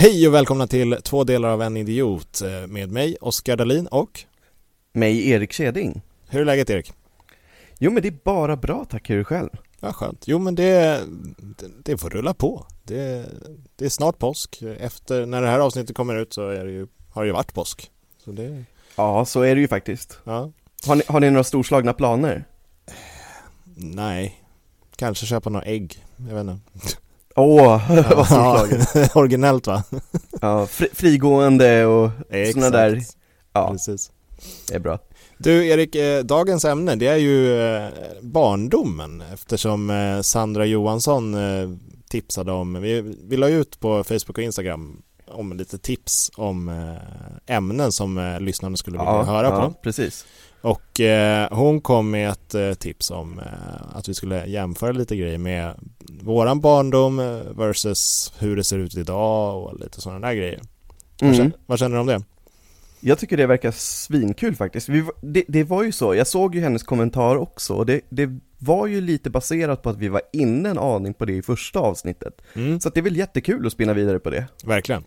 Hej och välkomna till två delar av en idiot eh, med mig, Oskar Dahlin och Mig, Erik Keding. Hur är läget Erik? Jo men det är bara bra, tack hur är du själv? Ja, skönt. Jo men det, det får rulla på. Det, det är snart påsk. Efter, när det här avsnittet kommer ut så är det ju, har det ju varit påsk. Så det, Ja, så är det ju faktiskt. ja, Har ni, har ni några storslagna planer? nej. Kanske köpa några ägg. Jag vet inte. Åh, vad storslaget. Ja, Originellt va? Ja, fri, frigående och sådana där, ja, Precis. det är bra. Du Erik, eh, dagens ämne det är ju eh, barndomen eftersom eh, Sandra Johansson tipsade om, vi, vi la ut på Facebook och Instagram om lite tips om ämnen som lyssnarna skulle vilja Ja, höra ja, på. precis. Och eh, hon kom med ett eh, tips om eh, att vi skulle jämföra lite grejer med våran barndom eh, versus hur det ser ut idag och lite sådana där grejer. Vad, Mm. känner, vad känner du om det? Jag tycker det verkar svinkul faktiskt. Vi, det, det var ju så, jag såg ju hennes kommentar också, och det, det var ju lite baserat på att vi var inne en aning på det i första avsnittet. Mm, Så det är väl jättekul att spinna vidare på det. verkligen.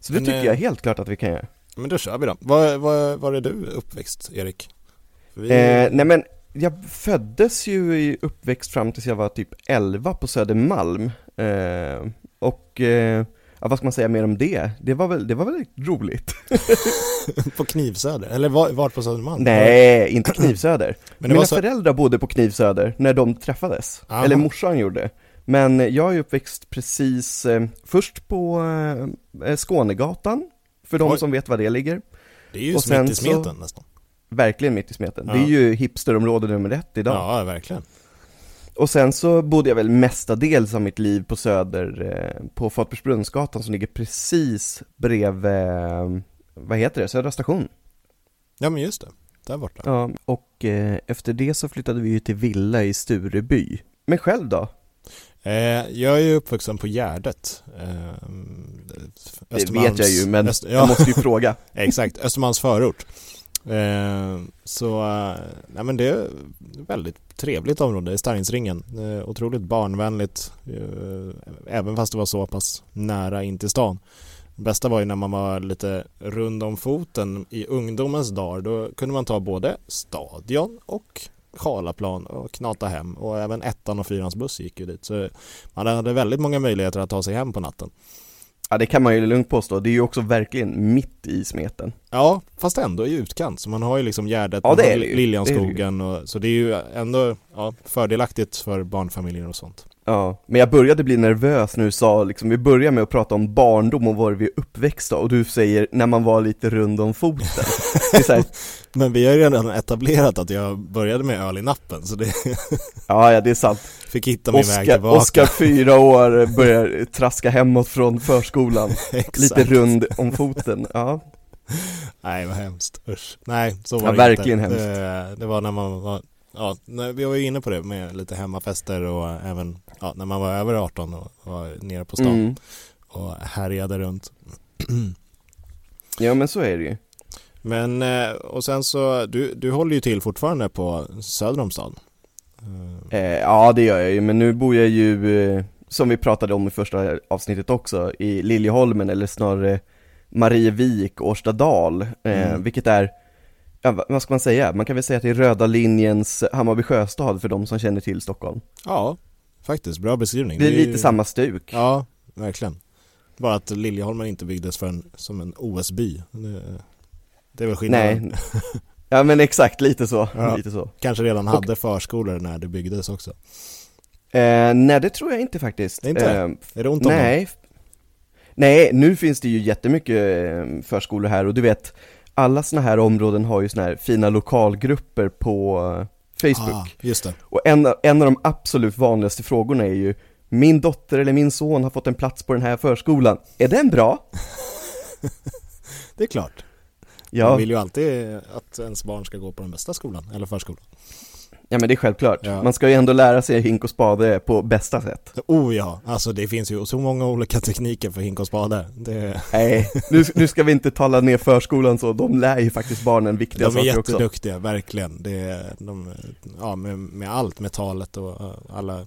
Så det Men, tycker eh, jag helt klart att vi kan göra. Men då kör vi då. Var, var, var är du uppväxt, Erik? Vi... Eh, nej men, jag föddes ju i uppväxt fram tills jag var typ 11 på Södermalm. Eh, och, eh, ja, vad ska man säga mer om det? Det var väl, det var väl roligt? på Knivsöder? Eller var, vart på Södermalm? nej, inte Knivsöder. Men Mina så... föräldrar bodde på Knivsöder när de träffades. Aha. Eller morsan gjorde. Men jag är uppväxt precis, eh, först på eh, Skånegatan, för de Oj. som vet var det ligger. Det är ju och smitt sen i så- smeten nästan. Verkligen mitt i smeten. Ja. Det är ju hipsterområde nummer ett idag. Ja, verkligen. Och sen så bodde jag väl mestadels av mitt liv på Söder, eh, på Fatbursbrunnsgatan som ligger precis bredvid, eh, vad heter det, Södra station. Ja, men just det. Där borta. Ja, och eh, efter det så flyttade vi ju till villa i Stureby. Men själv då? Eh, jag är ju uppvuxen på Gärdet. Eh, Det vet jag ju, men Öst... jag Ja, måste ju fråga. exakt. Östermalms förort. Eh, så, nej men det är ett väldigt trevligt område i Starringsringen. Otroligt barnvänligt. Även fast det var så pass nära in till stan. Det bästa var ju när man var lite rund om foten i ungdomens dagar. Då kunde man ta både stadion och Karlaplan och knata hem och även ettan och fyrans buss gick ju dit. Så man hade väldigt många möjligheter att ta sig hem på natten. Ja, det kan man ju lugnt påstå. Det är ju också verkligen mitt i smeten. Ja, fast ändå i utkant. Så man har ju liksom Gärdet, Ja, det är det. Liljanskogen och så det är ju ändå ja, fördelaktigt för barnfamiljer och sånt. Ja, men jag började bli nervös när du sa liksom, vi börjar med att prata om barndom och var vi är uppväxta och du säger när man var lite rund om foten. Här, Men vi har ju redan etablerat att jag började med öl i nappen så det ja, ja det är sant. fick hitta min väg Oskar, tillbaka. Oskar fyra år börjar traska hemåt från förskolan, lite rund om foten, ja. Nej vad hemskt, usch. Nej så var Ja, det verkligen inte. hemskt. Det, det var när man var, ja, vi var ju inne på det med lite hemmafester och även ja, när man var över 18 och var nere på stan Mm. och härjade runt. Ja men så är det ju. Men, eh, och sen så, du, du håller ju till fortfarande på söder om stan. Eh, Eh, ja det gör jag ju, men nu bor jag ju, eh, som vi pratade om i första avsnittet också, i Liljeholmen eller snarare Marievik, Årstadal, eh, Mm. vilket är, ja, vad- ska man säga, man kan väl säga att det är röda linjens Hammarby sjöstad för de som känner till Stockholm. Ja, faktiskt, bra beskrivning. Det är ju- lite samma stuk. Ja, verkligen. Bara att Liljeholmen inte byggdes för en, som en OS-by. Det, det är väl skillnaden. Nej, ja men exakt, lite så, Ja. lite så. Kanske redan hade förskolor när det byggdes också. Eh, nej det tror jag inte faktiskt. Det är inte det? Eh, Är det ont om dem? Nej, Nej, nu finns det ju jättemycket eh, förskolor här och du vet Alla såna här områden har ju såna här fina lokalgrupper på eh, Facebook Ah, just det. Och en, en av de absolut vanligaste frågorna är ju Min dotter eller min son har fått en plats på den här förskolan, är den bra? Det är klart. Man Ja, vill ju alltid att ens barn ska gå på den bästa skolan, eller förskolan. Ja men det är självklart, Ja. man ska ju ändå lära sig hink och spade på bästa sätt Oh ja, alltså det finns ju så många olika tekniker för hink och spade. Det, Nej, nu, nu ska vi inte tala ner förskolan så, de lär ju faktiskt barnen viktiga de är saker också jätteduktiga, verkligen. Det är, de, ja, med, med allt, med talet och alla,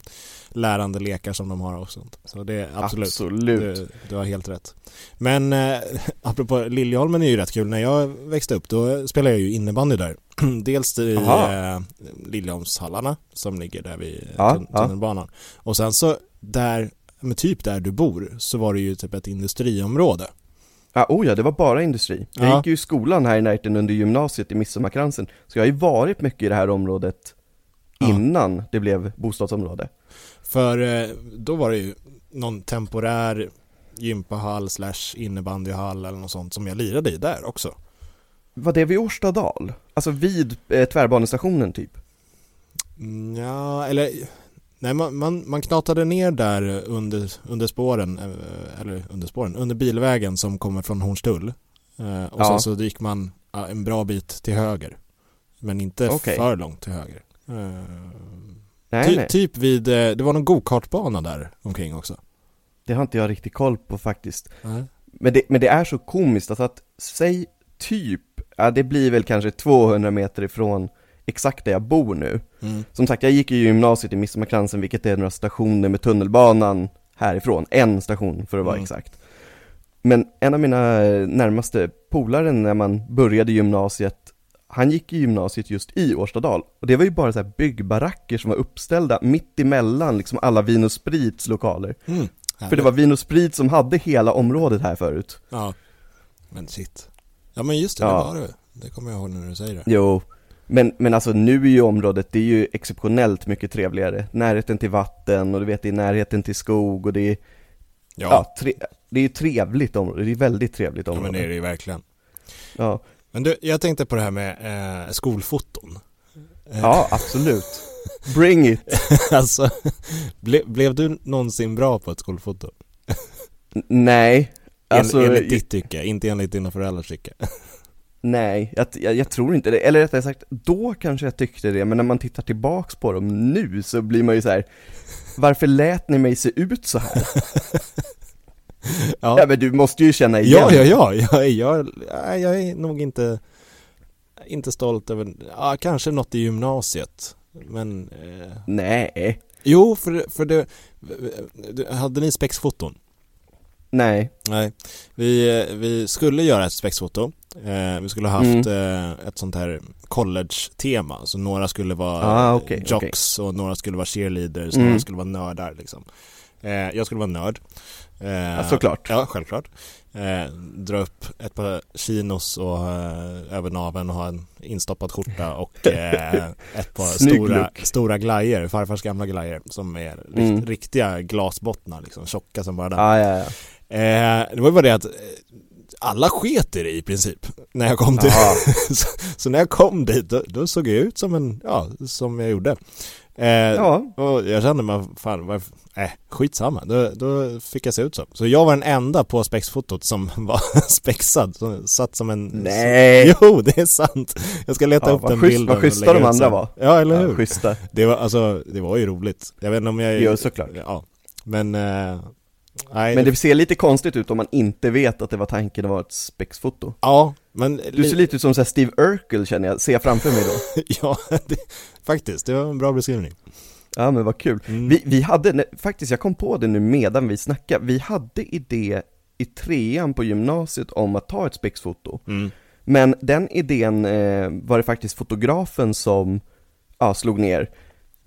lärande lekar som de har och sånt. Så det är absolut, Absolut. Du, du har helt rätt. Men eh, apropå Liljeholmen är ju rätt kul. När jag växte upp då spelade jag ju innebandy där. Dels i eh, Liljeholmshallarna som ligger där vid Ja, tun- ja. tunnelbanan. Och sen så där, men typ där du bor, så var det ju typ ett industriområde. Ja, oh ja, det var bara industri. Jag Ja. gick ju i skolan här i närheten under gymnasiet i Midsommarkransen, så jag har ju varit mycket i det här området Ja. innan det blev bostadsområde. För eh, då var det ju någon temporär gympahall slash innebandyhall eller något sånt som jag lirade i där också. Var det vid Årstadal? Alltså vid eh, tvärbanestationen typ? Mm, Ja, eller nej, man, man, man knatade ner där under, under spåren, eh, eller under spåren, under bilvägen som kommer från Hornstull. Eh, Och Ja. sen så gick man en bra bit till höger. Men inte Okej. för långt till höger. Eh, Nej, ty, nej, Typ vid, eh, det var någon gokartbana där omkring också. det har inte jag riktigt koll på faktiskt. Men det, men det är så komiskt alltså att, säg typ, ja det blir väl kanske 200 meter ifrån exakt där jag bor nu. Mm. Som sagt, jag gick ju gymnasiet i Midsommarkransen, vilket är några stationer med tunnelbanan härifrån. En station för att vara Mm. exakt. Men en av mina närmaste polare när man började gymnasiet, han gick i gymnasiet just i Årstadal. Och det var ju bara så här byggbaracker som var uppställda mitt emellan liksom alla Vin och Sprits lokaler. Mm. För det var Vin och Sprit som hade hela området här förut. Ja, men shit. Ja men just det, Ja. det var det. Det kommer jag ihåg när du säger det. Jo, men, men alltså nu är ju området, det är ju exceptionellt mycket trevligare. Närheten till vatten och du vet, det är närheten till skog och det är, ja, Ja, tre, det är ju trevligt område, det är väldigt trevligt ja område. men det är det ju verkligen. Ja, Men du, jag tänkte på det här med eh, skolfoton. Eh, ja absolut. Bring it! alltså, ble, blev du någonsin bra på ett skolfoto? Nej, alltså, en, enligt ditt tycke, inte enligt dina föräldrars tycke. nej, jag, jag, jag tror inte det. Eller rättare sagt, då kanske jag tyckte det, men när man tittar tillbaks på dem nu så blir man ju så här. Varför lät ni mig se ut så här? Ja, Ja, men du måste ju känna igen. ja, ja, ja. Jag, jag, jag, är nog inte, inte stolt över, ja, kanske något i gymnasiet. Men, eh, Nej, jo, för, för det, hade ni spexfoton? nej, Nej, vi, vi skulle göra ett spexfoto. Eh, vi skulle ha haft eh, ett sånt här college-tema. Så några skulle vara Ah, okej, jocks och några skulle vara cheerleaders, Mm. några skulle vara nördar liksom. Eh, jag skulle vara nörd. Eh, Ja, såklart. Ja, självklart. Eh, dra upp ett par chinos och eh, över naveln och ha en instoppad skjorta och eh, ett par stora, look. stora glajer, farfars gamla glajer som är rikt, Mm. riktiga glasbottnar liksom, tjocka som bara den. Ah, ja, ja. Eh, det var ju bara det att eh, alla sket i princip när jag kom dit. Ja. så, så när jag kom dit då, då såg jag ut som en, ja, som jag gjorde. Eh, Ja, Och jag kände mig, fan, vad, äh, skitsamma. Då, då fick jag se ut så. Så jag var den enda på spexfotot som var spexad, som satt som en... nej! Jo, det är sant! Jag ska leta Ja, upp den schysst- bilden vad schyssta de andra var. Ja, eller Ja, hur? schyssta. Det var, alltså, det var ju roligt. Jag vet inte om jag... Jo, såklart. Ja, men... Eh, nej, Men det ser lite konstigt ut om man inte vet att det var tanken att vara ett spexfoto. Ja, men... Du ser lite ut som så Steve Urkel känner jag, ser jag framför mig då. ja, det, faktiskt. Det var en bra beskrivning. Ja men vad kul. Mm. Vi, vi hade, nej, faktiskt jag kom på det nu medan vi snackade, vi hade idé i trean på gymnasiet om att ta ett spexfoto. Mm. Men den idén eh, var det faktiskt fotografen som ja, slog ner.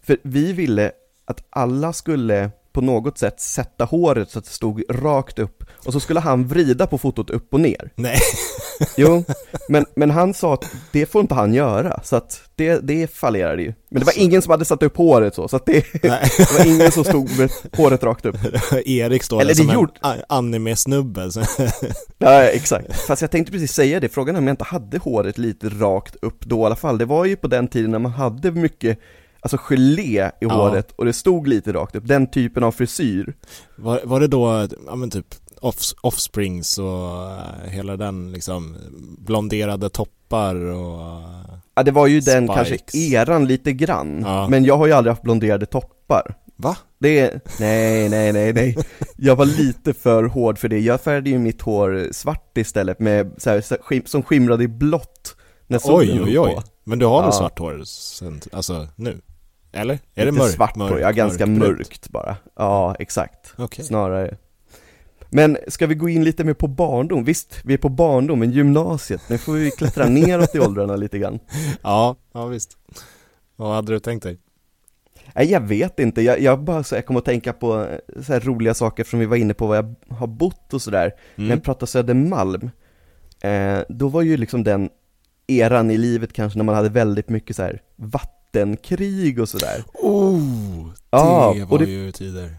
För vi ville att alla skulle på något sätt sätta håret så att det stod rakt upp och så skulle han vrida på fotot upp och ner. Nej. Jo, men, men han sa att det får inte han göra, så att det, det fallerade ju. Men det var ingen som hade satt upp håret så, så att det, det var ingen som stod med håret rakt upp. Erik står Eller där som det en anime-snubbe. Ja, exakt. Fast jag tänkte precis säga det, frågan är om jag inte hade håret lite rakt upp då i alla fall. Det var ju på den tiden när man hade mycket, alltså gelé i Ja. håret och det stod lite rakt upp, den typen av frisyr. Var, var det då, ja men typ off, Offsprings och eh, hela den liksom blonderade toppar och Ja, det var ju den Spikes. kanske eran lite grann, Ja. men jag har ju aldrig haft blonderade toppar. Va? Det är, nej, nej, nej, nej. Jag var lite för hård för det. Jag färgade ju mitt hår svart istället med så här, skim, som skimrade i blått när solen Oj oj oj. på. Men du har väl Ja. svart hår sen, alltså nu? Eller? Är det mörkt? svart på det, ja ganska mörkbrunt? mörkt bara. Ja, exakt. Okej. Snarare. Men ska vi gå in lite mer på barndom? Visst, vi är på barndom, men gymnasiet, nu får vi klättra neråt i åldrarna lite grann. Ja, ja visst. Vad hade du tänkt dig? Nej, jag vet inte, jag, jag bara så, jag kommer att tänka på eh, så roliga saker som vi var inne på, var jag har bott och sådär. När Mm. jag pratar Södermalm, eh, då var ju liksom den eran i livet kanske när man hade väldigt mycket så här vattenkrig och sådär. Oh, det Ja, var det- ju tider.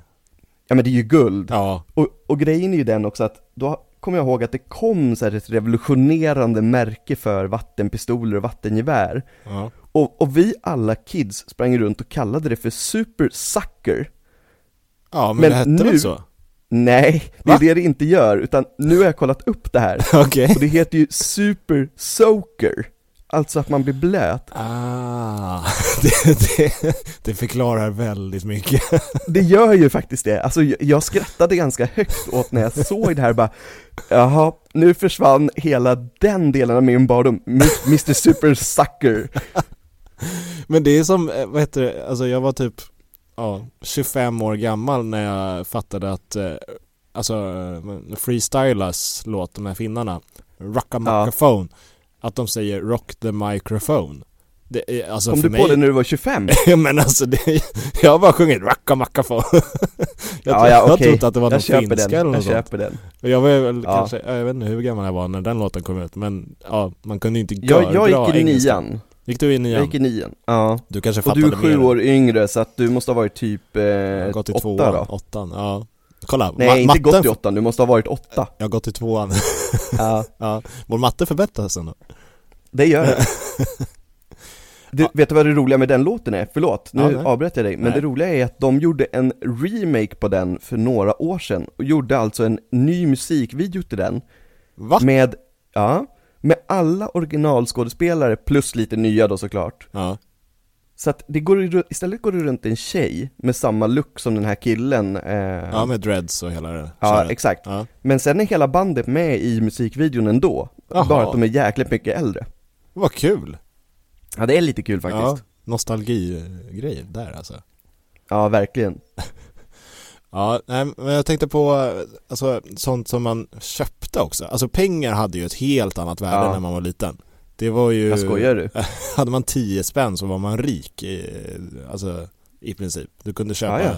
Ja men det är ju guld. Ja, Och, och grejen är ju den också att då kommer jag ihåg att det kom så ett revolutionerande märke för vattenpistoler och vattengevär. ja. Och, och vi alla kids sprang runt och kallade det för Super Sucker. Ja, men, Men det hette nu- väl så? Nej, det är Va? det det inte gör, utan nu har jag kollat upp det här. Okej. Och det heter ju Super Soaker. Alltså att man blir blöt. Ah, det, det, det förklarar väldigt mycket. Det gör ju faktiskt det. Alltså jag, skrattade ganska högt åt när jag såg det här bara, jaha, nu försvann hela den delen av min barndom, Mr Super Sucker. Men det är som, eh, vad heter det, alltså jag var typ ja, 25 år gammal när jag fattade att eh, Alltså eh, Freestylas låt, de här finnarna Rocka microphone Att de säger rock the microphone det är, alltså Kom för du mig, på det när du var 25? Ja men alltså det, jag har bara sjungit rocka microphone Jag, ja, ja, jag okej. trodde att det var någon jag finska den, eller något jag sånt köper den. Och Jag var väl Ja. kanske, jag vet inte hur gammal jag var när den låten kom ut men ja, man kunde ju inte Jag, jag görbra gick i engelska. nian, Gick du i jag nian? gick i nian, ja. Du kanske Och fattade du är sju mer. år yngre så att du måste ha varit typ eh, Jag har gått i åtta tvåan, då? åttan, ja Kolla, Nej, ma- inte matten, gått i åttan, du måste ha varit åtta. Jag har gått i tvåan, Ja, ja Vår matte förbättras ändå det gör det. Du, vet du vad det roliga med den låten är? Förlåt, nu Ja, avbröt jag dig, men Nej. det roliga är att de gjorde en remake på den för några år sedan och gjorde alltså en ny musikvideo till den Va? med, ja, med alla originalskådespelare plus lite nya då såklart. Ja, Så att det går, istället går det runt en tjej med samma look som den här killen. Eh, ja med dreads och hela det ja, exakt. Ja, Men sen är hela bandet med i musikvideon ändå. Jaha. Bara att de är jäkligt mycket äldre. vad kul! Ja, det är lite kul faktiskt. Ja, nostalgigrej där alltså Ja, verkligen. Ja, nej, men jag tänkte på alltså, sånt som man köpte också. Alltså pengar hade ju ett helt annat värde Ja. när man var liten. Det var ju... Jag skojar du? Hade man 10 spänn så var man rik i, alltså, i princip. Du kunde köpa... Ja,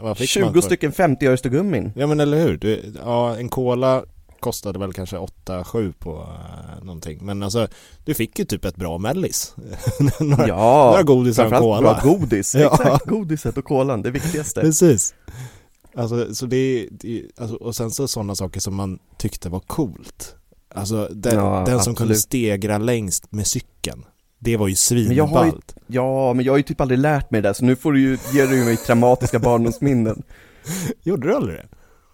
Vad fick 20 man för? stycken 50 öre gummin. Ja men eller hur? Du, ja, en cola kostade väl kanske 8-7 på uh, någonting. Men alltså, du fick ju typ ett bra mellis. några, Ja, några godisar och cola. bra godis. Ja. Exakt, godiset och kolan, det viktigaste. Precis. Alltså, så det, det alltså, och sen så sådana saker som man tyckte var coolt. Alltså den, Ja, den som kunde stegra längst med cykeln. Det var ju svinballt. Ja, men jag har ju typ aldrig lärt mig det så nu får du ju, ger du mig traumatiska barndomsminnen. Gjorde du aldrig det?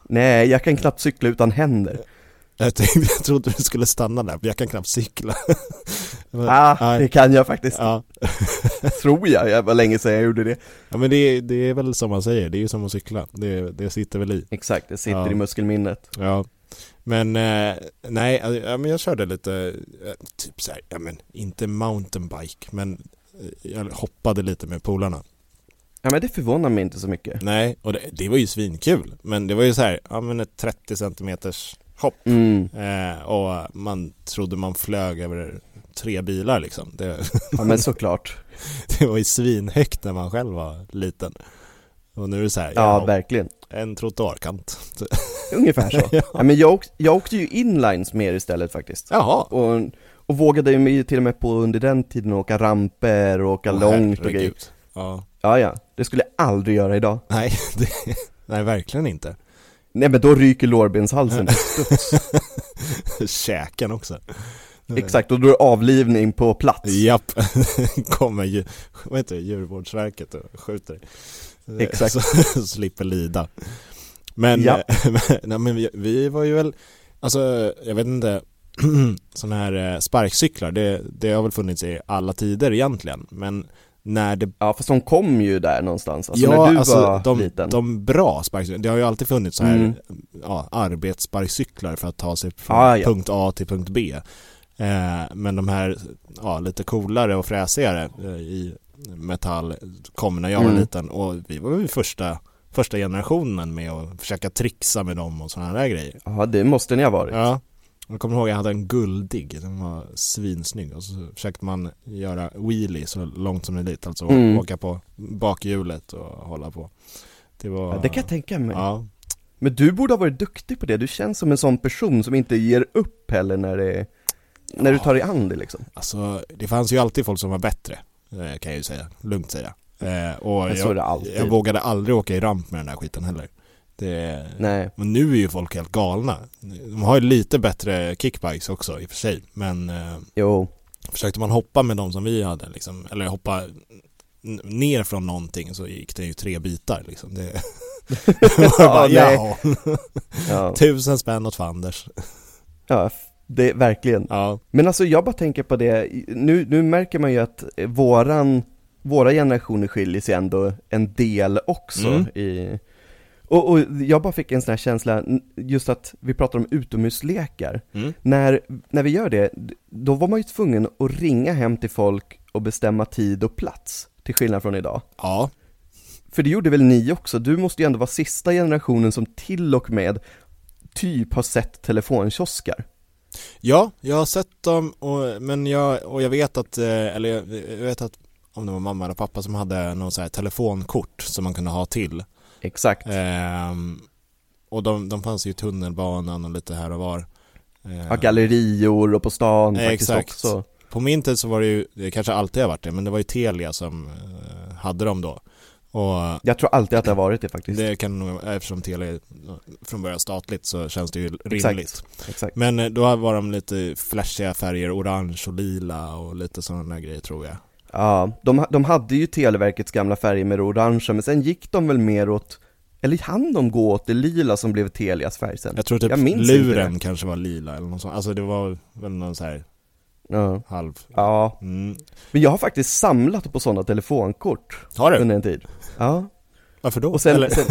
Nej, jag kan knappt cykla utan händer. Jag, tänkte, jag trodde du skulle stanna där, för jag kan knappt cykla. Men- Ah, nej. det kan jag faktiskt. Ja. Tror jag, det var länge sedan jag gjorde det. ja men det, det är väl som man säger, det är ju som att cykla. Det, det sitter väl i. Exakt, det sitter Ja. i muskelminnet. Ja. Men eh, nej, ja, men jag körde lite, eh, typ så här, ja men inte mountainbike, men eh, jag hoppade lite med polarna. Ja men det förvånar mig inte så mycket. Nej, och det, det var ju svinkul. Men det var ju så här, ja men ett 30 centimeters hopp. Mm. Eh, och man trodde man flög över tre bilar liksom. Det, Ja men såklart. det var ju svinhögt när man själv var liten. Och nu är det så här, Ja, ja, verkligen. en trottoarkant. Ungefär så. Ja. Ja, men jag, åk, jag åkte ju inlines mer istället faktiskt. Jaha. Och, och vågade ju till och med på under den tiden åka ramper och åka Åh, långt och grejer. Ja. Ja, ja. Det skulle jag aldrig göra idag. Nej, det, nej, verkligen inte. Nej men då ryker lårbenshalsen. Käken också. Exakt, och då är det avlivning på plats. Japp, kommer ju, vad heter det, djurvårdsverket och skjuter. Exakt. Så, slipper lida. Men, Ja. men, nej, men vi, vi var ju väl, alltså jag vet inte, sådana här eh, sparkcyklar, det, det har väl funnits i alla tider egentligen. Men när det Ja fast de kom ju där någonstans, alltså ja, när du alltså var de, liten. de bra sparkcyklar, det har ju alltid funnits så här Mm. ja, arbetssparkcyklar för att ta sig från Ah, ja. punkt A till punkt B. Eh, men de här ja, lite coolare och fräsigare eh, i metall kom när jag var Mm. liten och vi var ju första, första generationen med att försöka trixa med dem och sådana där grejer. Ja, det måste ni ha varit. Ja, jag kommer ihåg jag hade en guldig, den var svinsnygg och så försökte man göra wheelie så långt som möjligt, alltså Mm. åka på bakhjulet och hålla på. Det var... Ja, det kan jag tänka mig. Ja, Men du borde ha varit duktig på det, du känns som en sån person som inte ger upp heller när det när du tar dig an det liksom. alltså det fanns ju alltid folk som var bättre, kan jag ju säga, lugnt säga. Eh, och jag, alltid. jag vågade aldrig åka i ramp med den där skiten heller. Det, Nej. Men nu är ju folk helt galna. De har ju lite bättre kickbikes också i och för sig, men eh, Jo. Försökte man hoppa med de som vi hade liksom, eller hoppa ner från någonting så gick det ju tre bitar liksom. Det var bara, ja, Ja. tusen spänn åt fanders. ja, det verkligen. Ja, Men alltså jag bara tänker på det, nu, nu märker man ju att eh, våran, våra generationer skiljer sig ändå en del också Mm. i och, och jag bara fick en sån här känsla, just att vi pratar om utomhuslekar. mm. När, när vi gör det, då var man ju tvungen att ringa hem till folk och bestämma tid och plats, till skillnad från idag. ja, För det gjorde väl ni också? Du måste ju ändå vara sista generationen som till och med typ har sett telefonkioskar. Ja, jag har sett dem och, men jag, och jag vet att, eh, eller jag, vet att om det var mamma eller pappa som hade någon så här telefonkort som man kunde ha till. Exakt. Ehm, och de, de fanns ju i tunnelbanan och lite här och var. Ehm, Ja, gallerior och på stan Eh, faktiskt exakt. också. På min tid så var det ju, det kanske alltid har varit det, men det var ju Telia som eh, hade dem då. Och Jag tror alltid att det har varit det faktiskt. det kan nog, eftersom Telia är från början statligt så känns det ju rimligt. Exakt. Exakt. Men eh, då var de lite flashiga färger, orange och lila och lite sådana grejer tror jag. Ja, de, de hade ju Televerkets gamla färger med det orangea, men sen gick de väl mer åt, eller hann de gå åt det lila som blev Telias färg sen? Jag tror typ Jag luren kanske var lila eller något sånt. Alltså det var väl någon så här Ja. halv... ja, Mm. men jag har faktiskt samlat på sådana telefonkort Har du? under en tid. Ja, Varför då? och sen, Eller? sen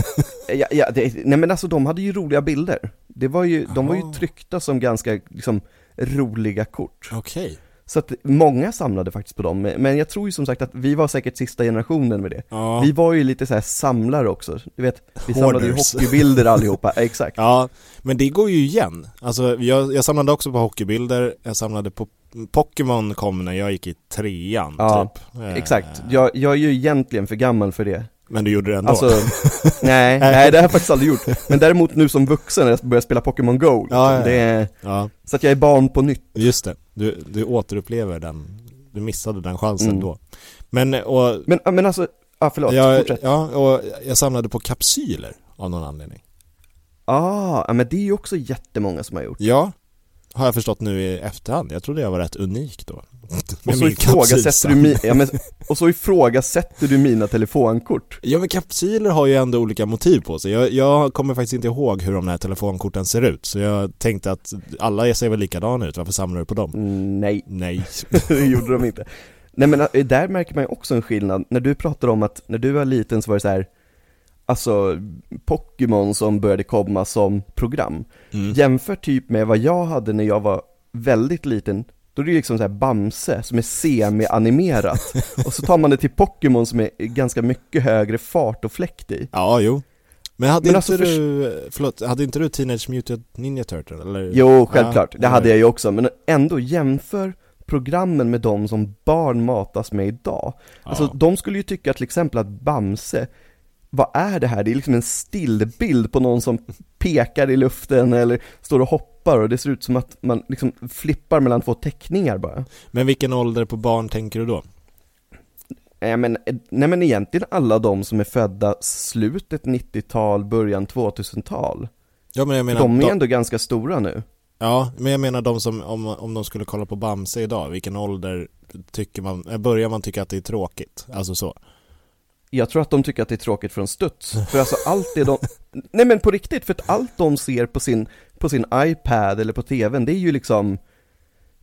ja, ja, det, nej men alltså de hade ju roliga bilder. Det var ju, de var ju tryckta som ganska, liksom, roliga kort. Okej. Så att många samlade faktiskt på dem, men jag tror ju som sagt att vi var säkert sista generationen med det. Ja. Vi var ju lite så här samlare också, du vet, vi samlade ju Hoarders. hockeybilder allihopa, exakt. Ja, men det går ju igen. Alltså jag, jag samlade också på hockeybilder, jag samlade på Pokémon kom när jag gick i trean Ja, typ. Eh, Exakt, jag, jag är ju egentligen för gammal för det. Men du gjorde det ändå? Alltså, nej, nej det har jag faktiskt aldrig gjort. Men däremot nu som vuxen när jag börjar spela Pokémon Go, liksom, Ja, ja, ja. det är, så att jag är barn på nytt. just det. Du, du återupplever den, du missade den chansen Mm. då. Men, och, Men, men alltså, ja förlåt, jag, fortsätt. ja, och jag samlade på kapsyler av någon anledning. Ah, men det är ju också jättemånga som har gjort. Ja, har jag förstått nu i efterhand. Jag trodde jag var rätt unik då. Och så, ifrågasätter du mi, ja, men, och så ifrågasätter du mina telefonkort. Ja men kapsyler har ju ändå olika motiv på sig. Jag, jag kommer faktiskt inte ihåg hur de här telefonkorten ser ut. Så jag tänkte att alla ser väl likadana ut, varför samlar du på dem? Mm, nej, Nej. det gjorde de inte. Nej men äh, där märker man ju också en skillnad, när du pratar om att när du var liten så var det så här Alltså Pokémon som började komma som program Mm. Jämför typ med vad jag hade när jag var väldigt liten Då är det liksom så här Bamse som är semi-animerat Och så tar man det till Pokémon som är ganska mycket högre fart och fläkt i Ja, jo. Men hade Men inte alltså, du, förlåt, hade inte du Teenage Mutant Ninja Turtle eller? Jo, självklart, Ja, det hade jag ju också, men ändå jämför programmen med de som barn matas med idag Alltså Ja. de skulle ju tycka till exempel att Bamse, vad är det här? Det är liksom en stillbild på någon som pekar i luften eller står och hoppar och det ser ut som att man liksom flippar mellan två teckningar bara. Men vilken ålder på barn tänker du då? Nej men, nej men egentligen alla de som är födda slutet 90-tal, början 2000-tal. Ja men jag menar, De är de- ändå ganska stora nu. ja men jag menar de som, om, om de skulle kolla på Bamse idag, vilken ålder tycker man, eh, börjar man tycka att det är tråkigt? Alltså så? Jag tror att de tycker att det är tråkigt från studs, för alltså allt det de, nej men på riktigt, för att allt de ser på sin, på sin iPad eller på TVn, det är ju liksom,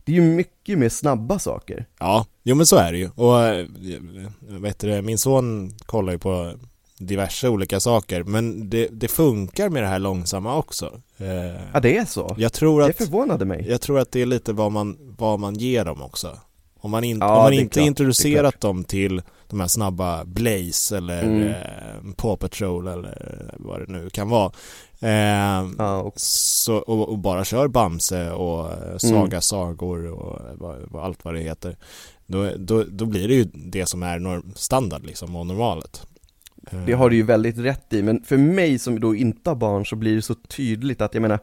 det är ju mycket mer snabba saker. Ja, jo men så är det ju. Och eh, vet du, det, min son kollar ju på diverse olika saker, men det, det funkar med det här långsamma också. Eh, Ja det är så. jag tror Det att förvånade mig. Jag tror att det är lite vad man, vad man ger dem också. Om man, in, Ja, om man inte klart, introducerat dem till de här snabba Blaze eller Mm. eh, Paw Patrol eller vad det nu kan vara. Eh, Ja, och, så, och, och bara kör Bamse och Mm. eh, Saga Sagor och vad, allt vad det heter. Då, då, då blir det ju det som är norm, standard liksom och normalet. Det har du ju väldigt rätt i, men för mig som då inte har barn så blir det så tydligt att jag menar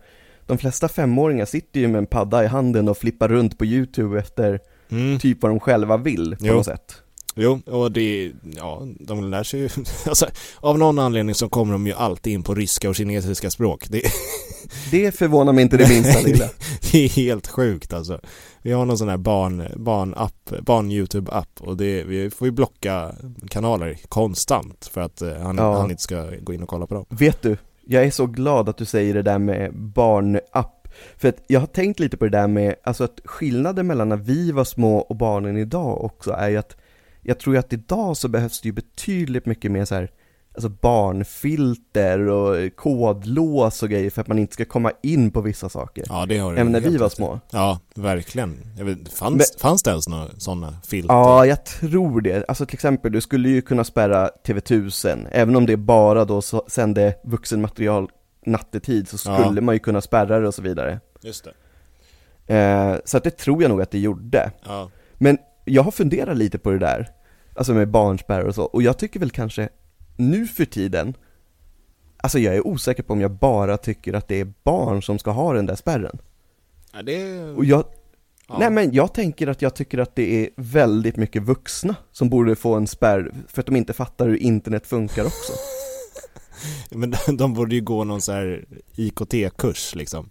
de flesta femåringar sitter ju med en padda i handen och flippar runt på youtube efter mm. typ vad de själva vill på Jo. något sätt Jo, och det, ja, de lär sig ju, alltså, av någon anledning så kommer de ju alltid in på ryska och kinesiska språk. Det, Det förvånar mig inte det minsta lilla det är helt sjukt alltså. Vi har någon sån här barn, barn-app, barn-youtube-app och det, vi får ju blocka kanaler konstant för att eh, han, Ja. han inte ska gå in och kolla på dem. Vet du, jag är så glad att du säger det där med barnapp För att jag har tänkt lite på det där med, alltså att skillnaden mellan när vi var små och barnen idag också är ju att Jag tror ju att idag så behövs det ju betydligt mycket mer så här Alltså barnfilter och kodlås och grejer för att man inte ska komma in på vissa saker Ja, det har du Även när vi var små Ja, verkligen. Vet, fanns, Men- fanns det ens några sådana filter? Ja, jag tror det. Alltså till exempel, du skulle ju kunna spärra TV1000, även om det bara då sände vuxenmaterial nattetid så Ja. skulle man ju kunna spärra det och så vidare. Just det. Eh, så att det tror jag nog att det gjorde. Ja. Men jag har funderat lite på det där, alltså med barnspärrar och så, och jag tycker väl kanske nu för tiden, alltså jag är osäker på om jag bara tycker att det är barn som ska ha den där spärren. ja det... Och jag, ja. Nej men jag tänker att jag tycker att det är väldigt mycket vuxna som borde få en spärr för att de inte fattar hur internet funkar också. Men de borde ju gå någon så här IKT-kurs liksom.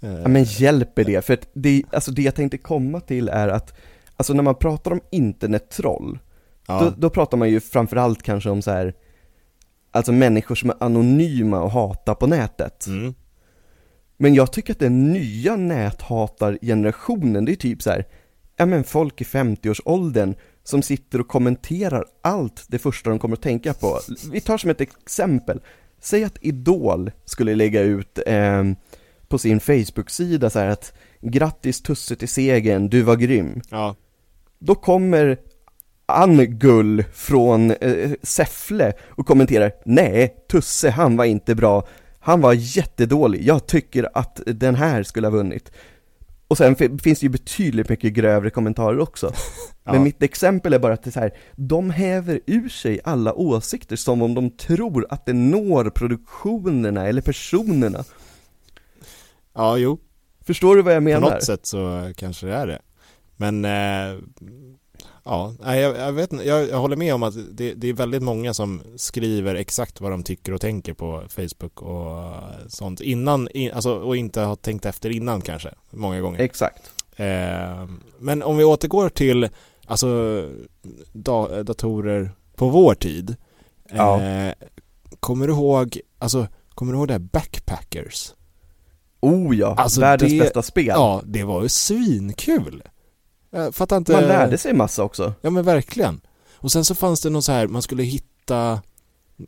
Eh, Ja men hjälper det? För att det, alltså det jag tänkte komma till är att, alltså när man pratar om internettroll, ja. då, då pratar man ju framförallt kanske om så här, alltså människor som är anonyma och hatar på nätet. Mm. Men jag tycker att den nya näthatargenerationen, det är typ så här, ja men folk i 50-årsåldern som sitter och kommenterar allt det första de kommer att tänka på. Vi tar som ett exempel, säg att Idol skulle lägga ut eh, på sin Facebook-sida så här att grattis Tusse till segern, du var grym. Ja. Då kommer Ann-Gull från eh, Säffle och kommenterar Nej, Tusse han var inte bra, han var jättedålig, jag tycker att den här skulle ha vunnit Och sen fi- finns det ju betydligt mycket grövre kommentarer också Ja. Men mitt exempel är bara att det är så här, de häver ur sig alla åsikter som om de tror att det når produktionerna eller personerna ja, jo. Förstår du vad jag På menar? något sätt så kanske det är det. Men eh, ja, nej, jag, jag vet. Jag, jag håller med om att det, det är väldigt många som skriver exakt vad de tycker och tänker på Facebook och sånt innan, in, alltså, och inte har tänkt efter innan kanske, många gånger. Exakt Eh, men om vi återgår till alltså da, datorer på vår tid. Ja. Eh, kommer du ihåg, alltså kommer du ihåg det här Backpackers? Oh ja, Alltså, världens det- bästa spel Ja, det var ju svinkul. Jag fattar inte. Man lärde sig massa också Ja men verkligen. Och sen så fanns det någon så här, man skulle hitta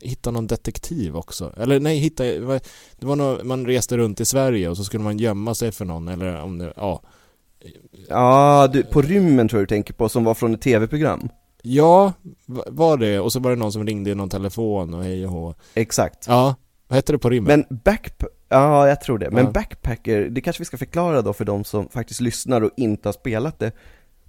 Hitta någon detektiv också. Eller nej, hitta, det var någon, man reste runt i Sverige och så skulle man gömma sig för någon eller om det, ja. Ja, du, på rymmen tror jag du tänker på, som var från ett tv-program Ja, va- var det. Och så var det någon som ringde i någon telefon och hej och hå. Exakt Ja, vad hette det på rimmen? Men backp... Ja, jag tror det. Men Ja. backpacker, det kanske vi ska förklara då för de som faktiskt lyssnar och inte har spelat det.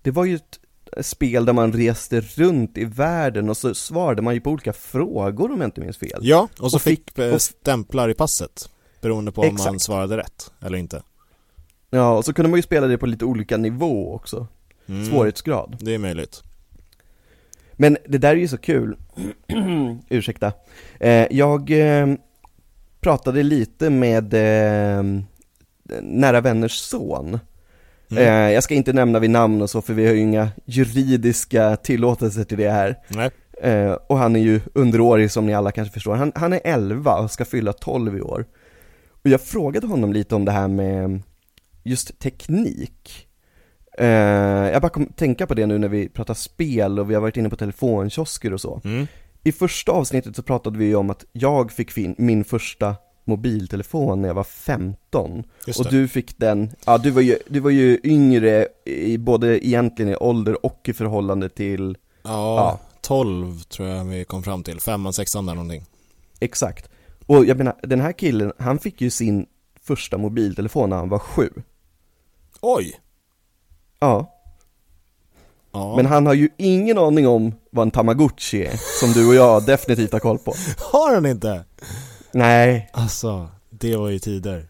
Det var ju ett spel där man reste runt i världen och så svarade man ju på olika frågor om jag inte minns fel. Ja, och så och fick, fick- eh, och- stämplar i passet. Beroende på om man svarade rätt eller inte. Ja, och så kunde man ju spela det på lite olika nivå också, Mm, svårighetsgrad. Det är möjligt. Men det där är ju så kul, ursäkta. Eh, jag eh, pratade lite med eh, nära vänners son. Mm. Eh, jag ska inte nämna vid namn och så för vi har ju inga juridiska tillåtelser till det här. Nej. Eh, och han är ju underårig som ni alla kanske förstår. Han, han är 11 och ska fylla 12 i år. Och jag frågade honom lite om det här med just teknik. Eh, jag bara kom tänka på det nu när vi pratar spel och vi har varit inne på telefonkiosker och så. Mm. I första avsnittet så pratade vi ju om att jag fick fin- min första mobiltelefon när jag var 15 Just Och du fick den, ja du var ju, du var ju yngre i både egentligen i ålder och i förhållande till, Ja, Ja. 12 tror jag vi kom fram till. Femman, sexan där någonting. exakt Och jag menar, den här killen, han fick ju sin första mobiltelefon när han var sju Oj! Ja, Ja. men han har ju ingen aning om vad en tamagotchi är, som du och jag definitivt har koll på Har han inte? Nej, Alltså, det var ju tider.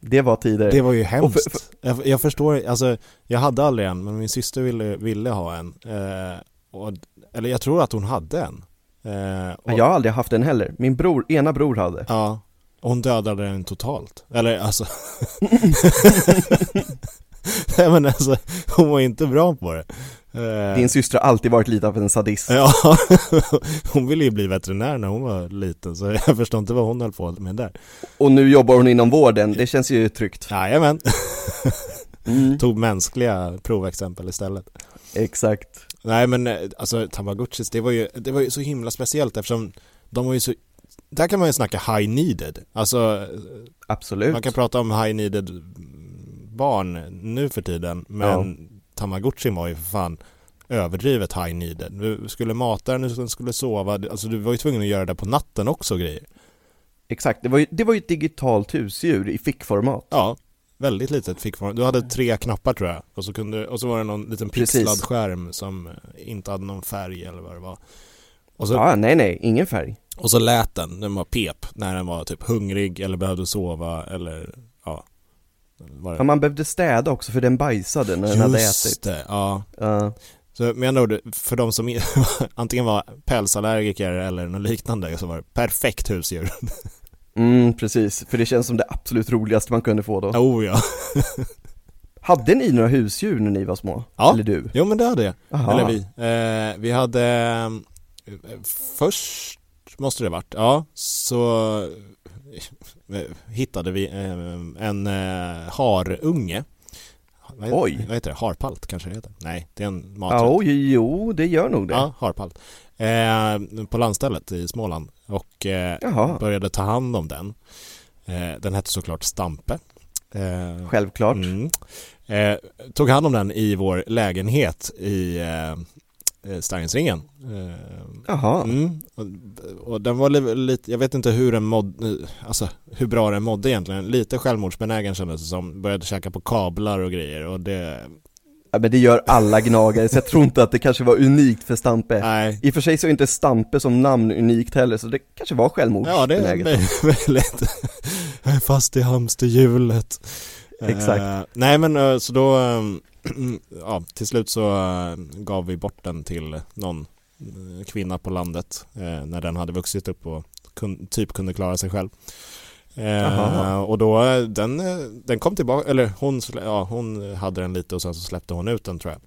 det var tider Det var ju hemskt. för- Jag, jag förstår, alltså jag hade aldrig en, men min syster ville, ville ha en. Eh, och, eller jag tror att hon hade en. Eh, och, Jag har aldrig haft den heller, min bror, ena bror hade Ja, hon dödade den totalt. Eller alltså... Nej men alltså, hon var inte bra på det. Eh, Din syster har alltid varit lite av en sadist. Ja, hon ville ju bli veterinär när hon var liten så jag förstår inte vad hon höll på med där. Och nu jobbar hon inom vården, det känns ju tryggt. Jajamän, mm, tog mänskliga provexempel istället. Exakt. Nej men eh, alltså Tamagotchis, det var ju, det var ju så himla speciellt eftersom de var ju så där kan man ju snacka high needed. Alltså Absolut. man kan prata om high needed barn nu för tiden men Tamagotchin var ju för fan överdrivet high needed. Du skulle mata den, du skulle sova, alltså du var ju tvungen att göra det på natten också grejer. Exakt, det var ju, det var ju ett digitalt husdjur i fickformat Ja, väldigt litet fickform. Du hade tre knappar tror jag och så, kunde, och så var det någon liten Precis. pixlad skärm som eh, inte hade någon färg eller vad det var. Och så, Ja, nej nej, ingen färg och så lät den, den var pep när den var typ hungrig eller behövde sova eller ja. Man behövde städa också för den bajsade när den hade ätit Just det, ja. Ja, Så med andra ord, för de som antingen var pälsallergiker eller något liknande så var det perfekt husdjur. mm, precis, för det känns som det absolut roligaste man kunde få då Oh ja. Hade ni några husdjur när ni var små? Ja. Eller du? Jo men det hade jag. Aha. Eller vi. Eh, vi hade eh, Först måste det varit, ja, så hittade vi eh, en eh, harunge. Vad, Oj. Vad heter det? Harpalt kanske det heter? Nej, det är en Ja, maträtt. oj, jo, det gör nog det Ja, harpalt. Eh, på landstället i Småland och eh, började ta hand om den. Eh, den hette såklart Stampe. Eh, självklart Mm. Eh, tog hand om den i vår lägenhet i eh, eh, Stargensringen. Eh, Jaha, mm. och, och den var li- lite, jag vet inte hur den mådde, alltså hur bra den mådde egentligen. Lite självmordsbenägen kändes det som. Började käka på kablar och grejer och det, ja, men det gör alla gnagare, så jag tror inte att det kanske var unikt för Stampe nej. I och för sig så är inte Stampe som namn unikt heller, så det kanske var Ja, det är självmordsbenäget väldigt, jag är fast i hamsterhjulet. Exakt. Eh, nej men eh, så då, eh, ja till slut så eh, gav vi bort den till någon eh, kvinna på landet eh, när den hade vuxit upp och kun, typ kunde klara sig själv. Eh, och då, den, den kom tillbaka, eller hon, ja, hon hade den lite och sen så släppte hon ut den tror jag.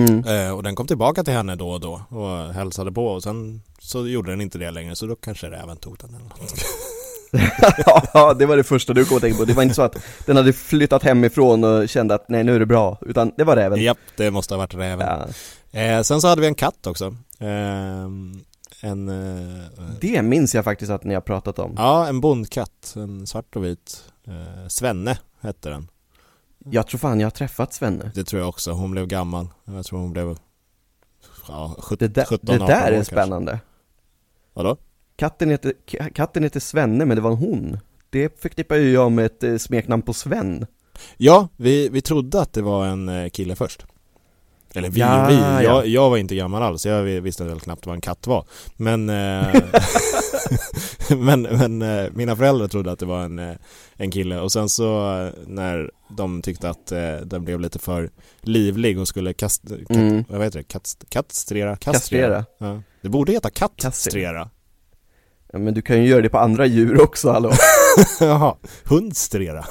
mm. Eh, och den kom tillbaka till henne då och då och hälsade på och sen så gjorde den inte det längre så då kanske räven tog den eller något. Ja, det var det första du kom att tänka på, det var inte så att den hade flyttat hemifrån och kände att nej nu är det bra, utan det var räven Japp, det måste ha varit räven. ja. Eh, sen så hade vi en katt också. Eh, en, eh, Det minns jag faktiskt att ni har pratat om ja, en bondkatt, en svart och vit. Eh, Svenne hette den. Jag tror fan jag har träffat Svenne Det tror jag också. Hon blev gammal. Jag tror hon blev ja, 17, Det, där, 17 det 18 där är kanske. spännande Vadå? Katten heter, katten heter Svenne men det var en hon Det förknippar ju jag med ett eh, smeknamn på Sven Ja, vi, vi trodde att det var en eh, kille först. Eller vi Ja, vi. ja. Jag, jag var inte gammal alls. Jag visste väl knappt vad en katt var. Men, eh, men, men mina föräldrar trodde att det var en, en kille. Och sen så när de tyckte att den blev lite för livlig och skulle kast, kat, Mm. vad heter det? Kast, kastrera? Kastrera. Ja. Det borde heta kattstrera. Ja, Men du kan ju göra det på andra djur också, hallå Jaha, hundstrera.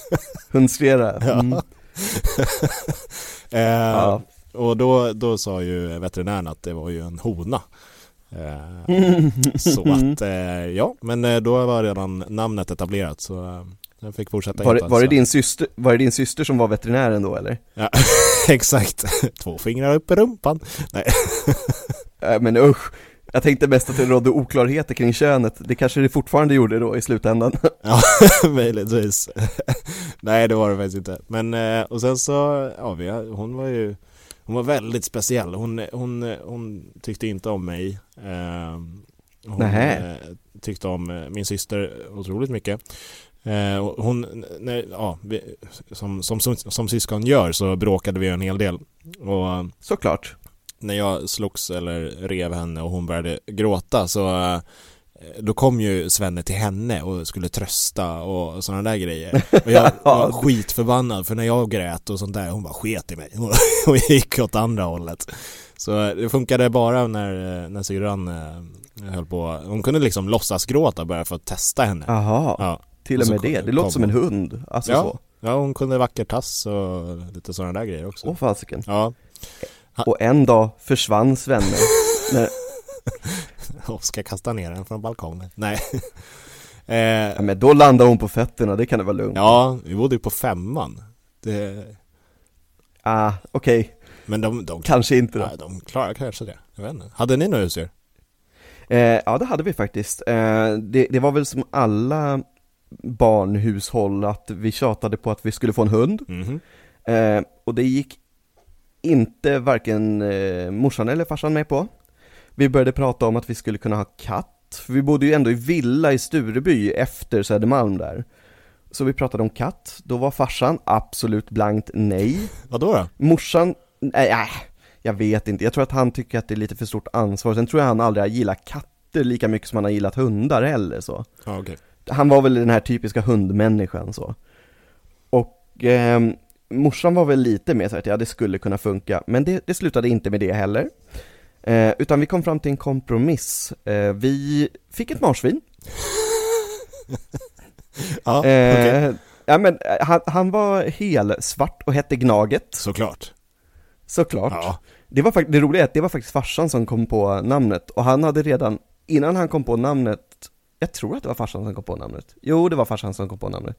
Hundstrera mm. Eh, Ja. Och då, då sa ju veterinären att det var ju en hona. Eh, så att, eh, ja, men eh, då var redan namnet etablerat så eh, jag fick fortsätta Var, var, det din syster, var det din syster som var veterinären då eller? Ja, exakt. Två fingrar upp i rumpan. Äh, men usch, Jag tänkte mest att det rådde oklarheter kring könet, det kanske det fortfarande gjorde då i slutändan Ja, möjligtvis. Nej, det var det faktiskt inte. Men, eh, och sen så, ja, vi, hon var ju hon var väldigt speciell. Hon, hon, hon tyckte inte om mig. Eh, hon Nähä. eh, tyckte om min syster otroligt mycket. Eh, hon, när, ja, som, som, som, som syskon gör så bråkade vi en hel del. Och Såklart när jag slogs eller rev henne och hon började gråta så eh, då kom ju Svenne till henne och skulle trösta och sådana där grejer. Och jag var skitförbannad för när jag grät och sånt där, hon bara sket i mig och gick åt andra hållet. Så eh, det funkade bara när, eh, när syrran höll på, hon kunde liksom låtsas gråta bara för att testa henne. Jaha, Ja, till och med det, det låter som en hund, alltså Ja. så ja hon kunde vacker tass och lite sådana där grejer också. Åh fasiken Ja, Och en dag försvann Svenne när, och ska kasta ner den från balkongen. Nej. eh, ja, men då landar hon på fötterna, det kan det vara lugnt Ja, vi bodde ju på femman. Det, Ah, okej, men de, de, kanske inte då ja, de klarar kanske det. Jag vet inte. Hade ni några husdjur? eh, Ja det hade vi faktiskt, eh, det, det var väl som alla barnhushåll att vi tjatade på att vi skulle få en hund Mhm. eh, Och det gick inte varken eh, morsan eller farsan med på. Vi började prata om att vi skulle kunna ha katt, för vi bodde ju ändå i villa i Stureby efter Södermalm där. Så vi pratade om katt, då var farsan absolut blankt nej. Vadå då? Morsan, nej, äh, jag vet inte, jag tror att han tycker att det är lite för stort ansvar, sen tror jag han aldrig har gillat katter lika mycket som han har gillat hundar heller så. Ja, okej. Han var väl den här typiska hundmänniskan så. Och ehm, morsan var väl lite mer så att ja det skulle kunna funka, men det, det slutade inte med det heller. Eh, Utan vi kom fram till en kompromiss, eh, vi fick ett marsvin. Ja, eh, okej. Ja men eh, han, han var helsvart och hette Gnaget, Såklart. såklart. Ja. Det var det roliga är att det var faktiskt farsan som kom på namnet och han hade redan, innan han kom på namnet, jag tror att det var farsan som kom på namnet, jo det var farsan som kom på namnet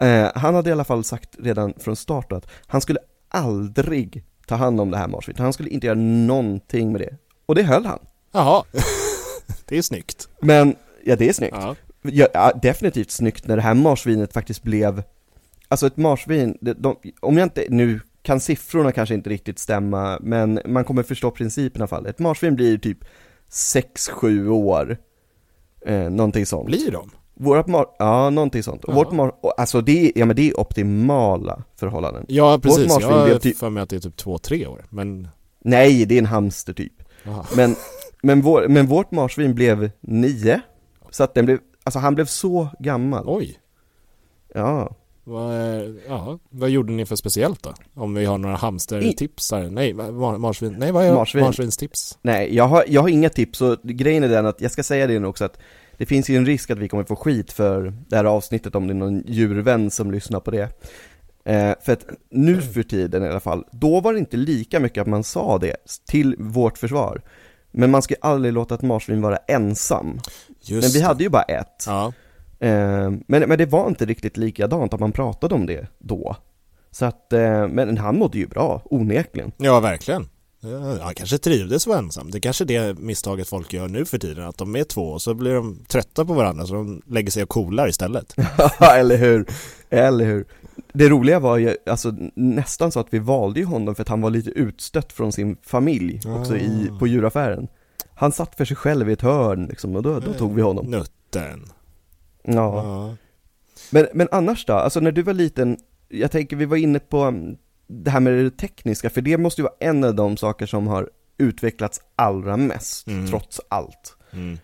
eh, Han hade i alla fall sagt redan från start att han skulle aldrig ta hand om det här marsvinet, han skulle inte göra någonting med det Och det höll han Jaha. det är snyggt. Men, ja det är snyggt Ja. ja, definitivt snyggt när det här marsvinet faktiskt blev Alltså ett marsvin, det, de, om jag inte, nu kan siffrorna kanske inte riktigt stämma, men man kommer förstå principen i alla fall. Ett marsvin blir typ 6-7 år, eh, någonting sånt. Blir de? Vårat mar, ja någonting sånt. Och vårt mar, alltså det, är- ja men det är optimala förhållanden. Ja, precis. marsvin Jag har typ- för mig att det är typ två, tre år. Men, Nej, det är en hamster typ. Men, men, vår, men vårt marsvin blev 9, så att den blev, alltså han blev så gammal. Oj. Ja. Vad, ja, vad gjorde ni för speciellt då? Om vi har några hamstertips här? Nej, mar, marsvin. Nej, vad är Marsvin. marsvinstips? Nej, jag har, jag har inga tips och grejen är den att, jag ska säga det nu också att det finns ju en risk att vi kommer få skit för det här avsnittet om det är någon djurvän som lyssnar på det. Eh, för att nu för tiden i alla fall, då var det inte lika mycket att man sa det till vårt försvar. Men man ska ju aldrig låta ett marsvin vara ensam. Just Men vi hade ju bara ett. Ja, Eh, men, men det var inte riktigt likadant att man pratade om det då. Så att, eh, men han mådde ju bra, onekligen. ja verkligen. Ja, Han kanske trivdes att vara ensam. Det är kanske är det misstaget folk gör nu för tiden. Att de är två och så blir de trötta på varandra så de lägger sig och coolar istället. Eller hur, eller hur. Det roliga var ju, alltså nästan så att vi valde ju honom för att han var lite utstött från sin familj också i, Ah. på djuraffären. Han satt för sig själv i ett hörn liksom och då, då tog vi honom. Nutten. Ja. Ja. Men, men annars då, alltså när du var liten, jag tänker vi var inne på mm, det här med det tekniska, för det måste ju vara en av de saker som har utvecklats allra mest, Mm. trots allt. Mm.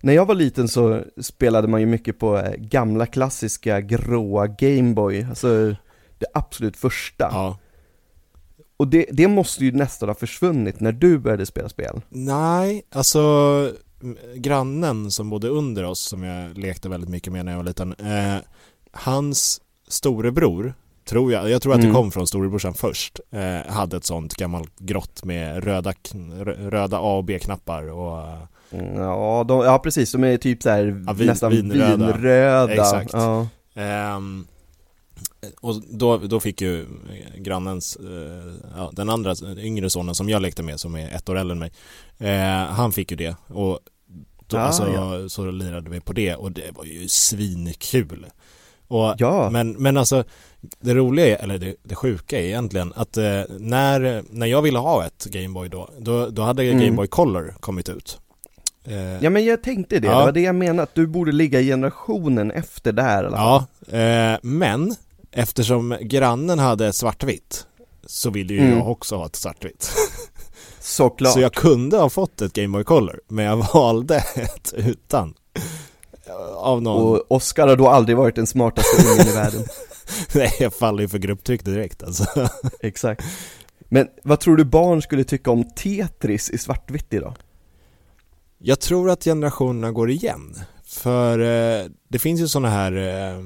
När jag var liten så spelade man ju mycket på eh, gamla klassiska gråa Gameboy, alltså det absolut första. Ja. Och det, det måste ju nästan ha försvunnit när du började spela spel. Nej, alltså grannen som bodde under oss som jag lekte väldigt mycket med när jag var liten. Eh, hans storebror, tror jag, jag tror att det Mm. kom från storebrorsan först, eh, hade ett sånt gammalt grått med röda, röda A och B-knappar och Mm, Ja, de, ja precis, de är typ så här Ja, vin- nästan vinröda. vinröda. Exakt. Ja. Ehm, och då, då fick ju grannens, eh, ja, den andra yngre sonen som jag lekte med som är ett år äldre än mig eh, Han fick ju det och då, Ah, alltså, så lirade vi på det och det var ju svinkul och, Ja. men, men alltså det roliga är, eller det, det sjuka är egentligen att eh, när, när jag ville ha ett Gameboy då, då, då hade Mm. Gameboy Color kommit ut eh, Ja men jag tänkte det, Ja. det var det jag menade, att du borde ligga generationen efter där fall. Ja, eh, men eftersom grannen hade svartvitt så ville ju Mm. jag också ha ett svartvitt. Såklart. Så jag kunde ha fått ett Game Boy Color, men jag valde ett utan. Av någon... Och Oscar har då aldrig varit den smartaste ungen i världen. Nej, jag faller ju för grupptryck direkt alltså. Exakt. Men vad tror du barn skulle tycka om Tetris i svartvitt idag? Jag tror att generationerna går igen. För eh, det finns ju sådana här, eh, eh,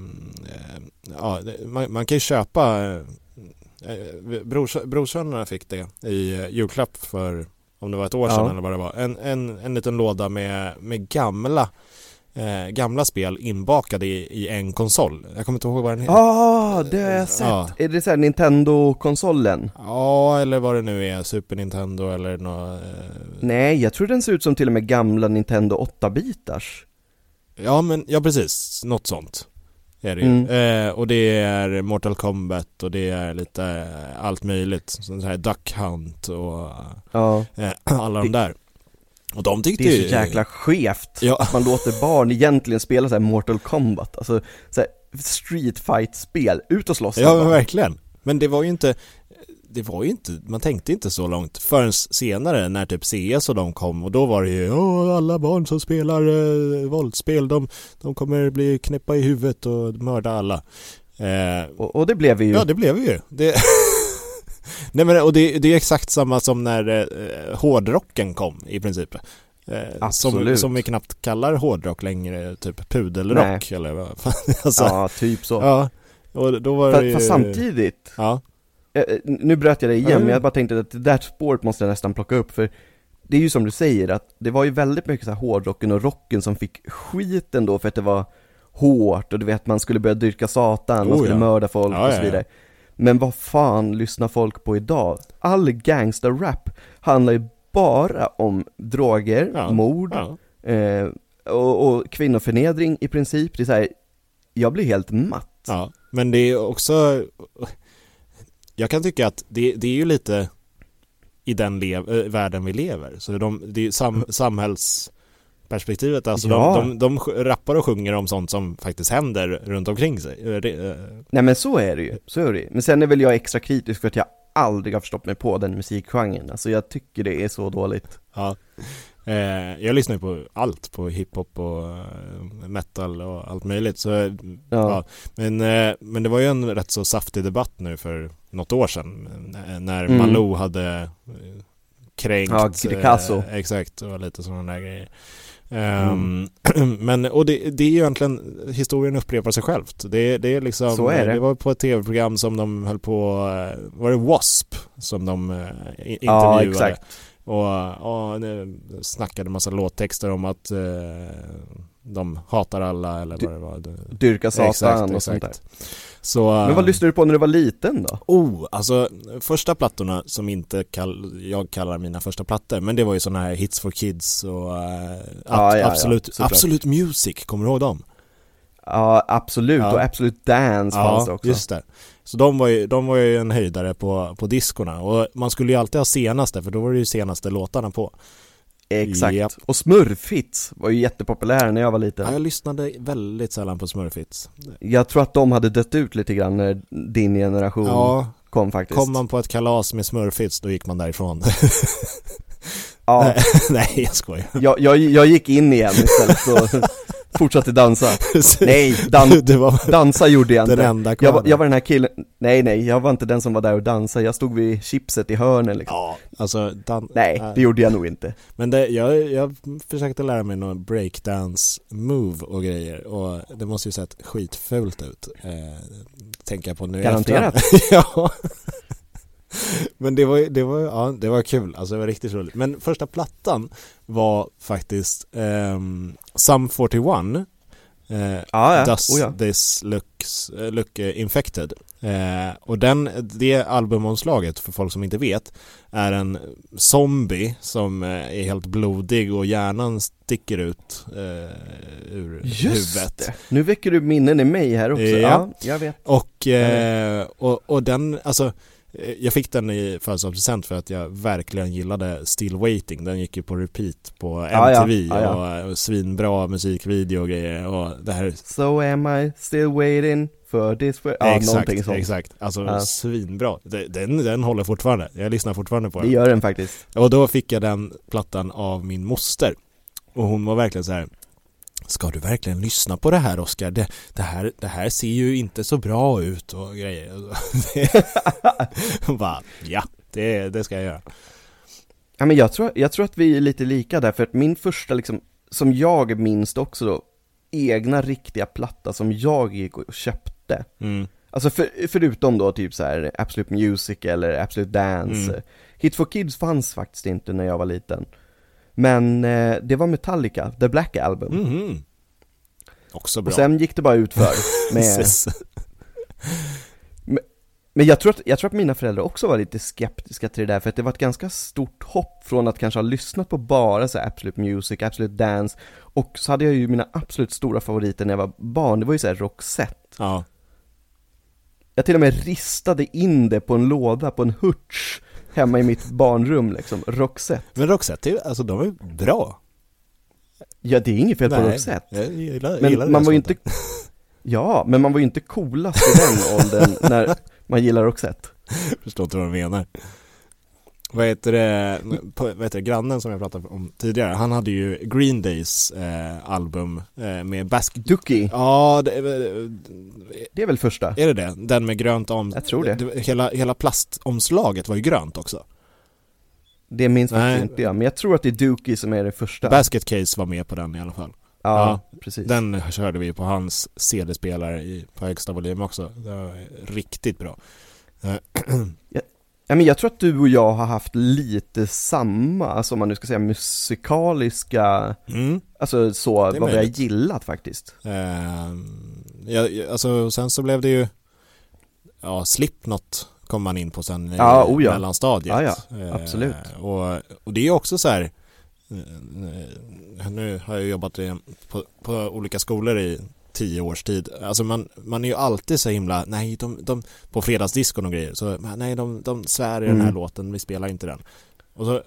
ja, man, man kan ju köpa, eh, eh, brors, brorsönerna fick det i eh, julklapp för, om det var ett år sedan Ja. eller vad det var, en, en, en liten låda med, med gamla eh, gamla spel inbakade i, i en konsol. Jag kommer inte ihåg vad den heter. Ah, det har jag sett! Ja. Är det såhär Nintendo-konsolen? Ja, eller vad det nu är, Super Nintendo eller något. Eh, Nej, jag tror den ser ut som till och med gamla Nintendo 8-bitars. Ja men, ja precis, något sånt är det. Mm. Eh, och det är Mortal Kombat och det är lite eh, allt möjligt. Sånt här Duck Hunt och Ja, eh, alla de där. Och de tyckte det är ju... så jäkla skevt Ja. att man låter barn egentligen spela så här Mortal Kombat, alltså så här street fight-spel, ut och slåss Ja men verkligen. Men det var ju inte det var ju inte, man tänkte inte så långt förrän senare när typ CS och de kom och då var det ju Åh, alla barn som spelar eh, våldsspel de, de kommer bli knäppa i huvudet och mörda alla. Eh, Och, och det blev vi ju. Ja, det blev vi ju. Det... Nej men och det, det är exakt samma som när eh, hårdrocken kom i princip. Eh, som, som vi knappt kallar hårdrock längre, typ pudelrock eller vad fan. alltså, ja. typ så. ja. Och då var Fast, det ju... fast samtidigt, Ja. eh, nu bröt jag dig igen, Ja. men jag bara tänkte att det där spåret måste jag nästan plocka upp, för det är ju som du säger, att det var ju väldigt mycket så här hårdrocken och rocken som fick skiten då för att det var hårt och du vet man skulle börja dyrka satan, man Oh, skulle ja. mörda folk Ja, och så ja. Men vad fan lyssnar folk på idag? All gangster-rap handlar ju bara om droger, Ja. mord, Ja. eh, och, och kvinnoförnedring i princip. Det är så här, jag blir helt matt. ja. Men det är också... Jag kan tycka att det, det är ju lite i den lev, äh, världen vi lever. Så de, det är sam, samhällsperspektivet, alltså Ja. de, de, de rappar och sjunger om sånt som faktiskt händer runt omkring sig. Eh, eh, Nej men så är det ju, så är det ju. Men sen är väl jag extra kritisk för att jag aldrig har förstått mig på den musikgenren. Alltså jag tycker det är så dåligt. Ja. Eh, jag lyssnar ju på allt, på hiphop och eh, metal och allt möjligt. Så, ja. Ja. Men, eh, men det var ju en rätt så saftig debatt nu för något år sedan när Mm. Malou hade kränkt Ja, Picasso. eh, Exakt, och lite sådana där grejer. Ehm, men, och det, det är ju egentligen, historien upprepar sig självt. Det, det är liksom, Så är det. det var på ett tv-program som de höll på, eh, var det W.A.S.P. som de eh, i- Ja, intervjuade? exakt. Och, och snackade massa låttexter om att eh, de hatar alla eller vad det var. Dyrka satan Exakt, och sånt där. Så, Men vad lyssnade du på när du var liten då? Oh, alltså första plattorna som inte kall, jag kallar mina första plattor, men det var ju sådana här Hits for Kids och uh, Ja, ja, ja, Absolut, såklart. Absolut Music, kommer du ihåg dem? Ja, absolut. Ja. Och Absolut Dance fanns det också. just det. Så de var ju, de var ju en höjdare på, på diskorna och man skulle ju alltid ha senaste för då var det ju senaste låtarna på. Exakt. Japp. Och Smurfhits var ju jättepopulära när jag var liten. Ja, jag lyssnade väldigt sällan på Smurfits. Jag tror att de hade dött ut lite grann när din generation Ja, kom faktiskt. kom man på ett kalas med Smurfits då gick man därifrån. Ja, Nej, jag skojar. jag, jag, jag gick in igen istället och fortsatte dansa. Nej, dan, dansa gjorde jag den inte. enda Jag var, jag var den här killen, nej nej, jag var inte den som var där och dansade, jag stod vid chipset i hörnen liksom. Ja, alltså dan- Nej, äh, det gjorde jag nog inte. Men det, jag, jag försökte lära mig någon breakdance move och grejer och det måste ju sett skitfult ut. Eh, tänker jag på nu Garanterat. ja. Men det var, det var, ja, det var kul, alltså det var riktigt roligt. Men första plattan var faktiskt ehm, Sum 41 Eh, Ja, ja. Does Oh, ja. this looks, eh, look eh, infected? Eh, och den, det albumomslaget, för folk som inte vet, är en zombie som eh, är helt blodig och hjärnan sticker ut eh, ur Just huvudet. det. Nu väcker du minnen i mig här också. Ja. Ja, jag vet. Och, eh, och, och den, alltså eh, jag fick den i födelsedagspresent för att jag verkligen gillade Still Waiting. Den gick ju på repeat på Ja, ja. MTV Ja. Och, och svinbra musikvideo och grejer och det här So am I still waiting for this. Ja, exakt, någonting sånt. exakt. Alltså Ja. svinbra. Det- Den, den håller fortfarande. Jag lyssnar fortfarande på Det den. gör den faktiskt. Och då fick jag den plattan av min moster. Och hon var verkligen så här. Ska du verkligen lyssna på det här Oskar? Det, det, här, det här ser ju inte så bra ut och grejer. Bara, ja, det, det ska jag göra. Ja men jag tror, jag tror att vi är lite lika där, för att min första liksom, som jag minns också då, egna riktiga platta som jag gick och köpte. Mm. Alltså för, förutom då typ så här Absolute Music eller Absolute Dance. Mm. Hit for Kids fanns faktiskt inte när jag var liten. Men eh, det var Metallica, The Black Album. Mhm. Också bra. Och sen gick det bara utför med, Precis. Men jag tror, att, jag tror att mina föräldrar också var lite skeptiska till det där, för att det var ett ganska stort hopp från att kanske ha lyssnat på bara så Absolute Music, Absolute Dance, och så hade jag ju mina absolut stora favoriter när jag var barn, det var ju så här Roxette. Ja. Jag till och med ristade in det på en låda, på en hurts, hemma i mitt barnrum liksom, Roxette. Men Roxette, alltså de är bra. Ja, det är inget fel på Roxette. jag gillar, Men gillar man var ju inte, ja, men man var ju inte coolast i den åldern när man gillar Roxette. Förstår inte vad de menar. Vad heter det, vad heter det, grannen som jag pratade om tidigare, han hade ju Green Days eh, album eh, med basket... Ducky, Ja, det, är- det är väl första? är det det? Den med grönt om... Jag tror det. Hela, hela plastomslaget var ju grönt också. Det minns faktiskt inte jag, men jag tror att det är Dookie som är det första. Basket Case var med på den i alla fall. ja, precis. Den körde vi på hans CD-spelare på högsta volym också. Det var riktigt bra. Ja, men jag tror att du och jag har haft lite samma, alltså om man nu ska säga musikaliska, Mm. alltså så, vad vi har möjligt. gillat faktiskt. Ehm, ja, alltså sen så blev det ju Ja, Slipknot kom man in på sen i Ja, oh ja. mellanstadiet. Ja, ja, Eh, absolut. och, och det är också så här eh, Nu har jag jobbat på, på olika skolor i tio års tid. Alltså man, man är ju alltid så himla, nej de, de på fredagsdiskon och grejer, så nej de, de svär i den här Mm. låten, vi spelar inte den. Och så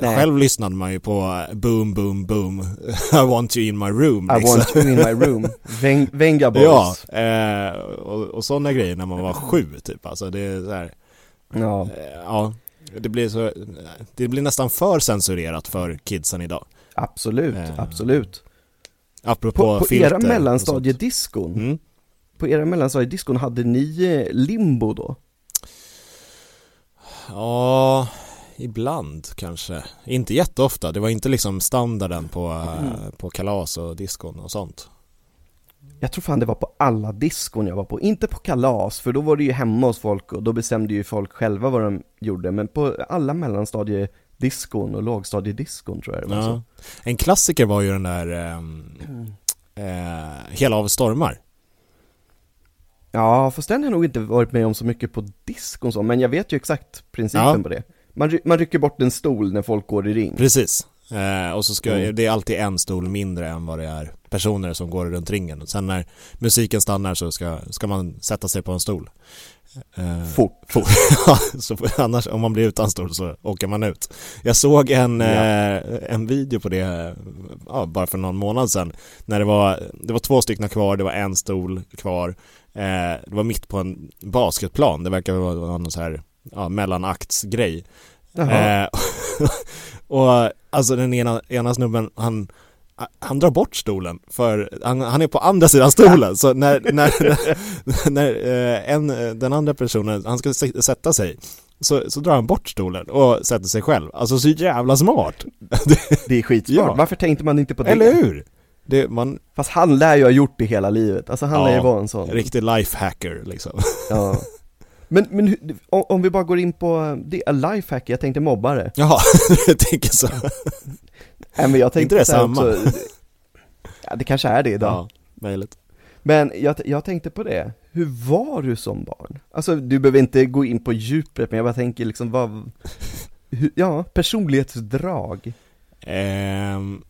Nej. själv lyssnade man ju på Boom Boom Boom I want you in my room I liksom. want you in my room, Veng, Venga Boys. Ja, eh, och, och sådana grejer när man var sju typ. Alltså det är så här, ja. eh, ja, det blir så, det blir nästan för censurerat för kidsen idag. absolut, Eh, absolut. Apropå På, på filter era mellanstadiediskon, Mm. på era mellanstadiediskon hade ni eh, limbo då? Ja, ibland kanske. Inte jätteofta. Det var inte liksom standarden på, eh, Mm. på kalas och diskon och sånt. Jag tror fan det var på alla diskon jag var på, inte på kalas, för då var det ju hemma hos folk och då bestämde ju folk själva vad de gjorde, men på alla mellanstadiediskon och lågstadiediskon tror jag det var. Ja. En klassiker var ju den där ehm, eh, Hela av stormar. Ja, fast den har jag nog inte varit med om så mycket på diskon så, men jag vet ju exakt principen Ja. på det. Man, ry- man rycker bort en stol när folk går i ring. Precis. Eh, och så ska, Mm. det är alltid en stol mindre än vad det är personer som går runt ringen. Sen när musiken stannar så ska, ska man sätta sig på en stol. Eh, Fort. fort. Så annars, om man blir utan stol så åker man ut. Jag såg en, Ja. eh, en video på det ja, bara för någon månad sedan. När det var, det var två stycken kvar, det var en stol kvar. Eh, det var mitt på en basketplan. Det verkar vara någon så här ja, mellanaktsgrej. Eh, och alltså den ena, ena snubben, han, han drar bort stolen för han, han är på andra sidan stolen så när, när, när, när eh, en, den andra personen, han ska sätta sig så, så drar han bort stolen och sätter sig själv. Alltså så jävla smart! Det är skitsmart, Ja. varför tänkte man inte på det? Eller hur? Det, man, Fast han lär ju ha gjort det hela livet, alltså han Ja, lär ju vara en sån. riktig lifehacker liksom. Ja. Men, men om, vi bara går in på, det är lifehack, jag tänkte mobbare. Jaha, jag tänker så. Nej men jag tänkte Inte det så samma? Också, ja det kanske är det idag. Ja. Möjligt. Men jag, jag tänkte på det, hur var du som barn? Alltså du behöver inte gå in på djupet, men jag bara tänker liksom vad, hur, ja, personlighetsdrag. Ehm,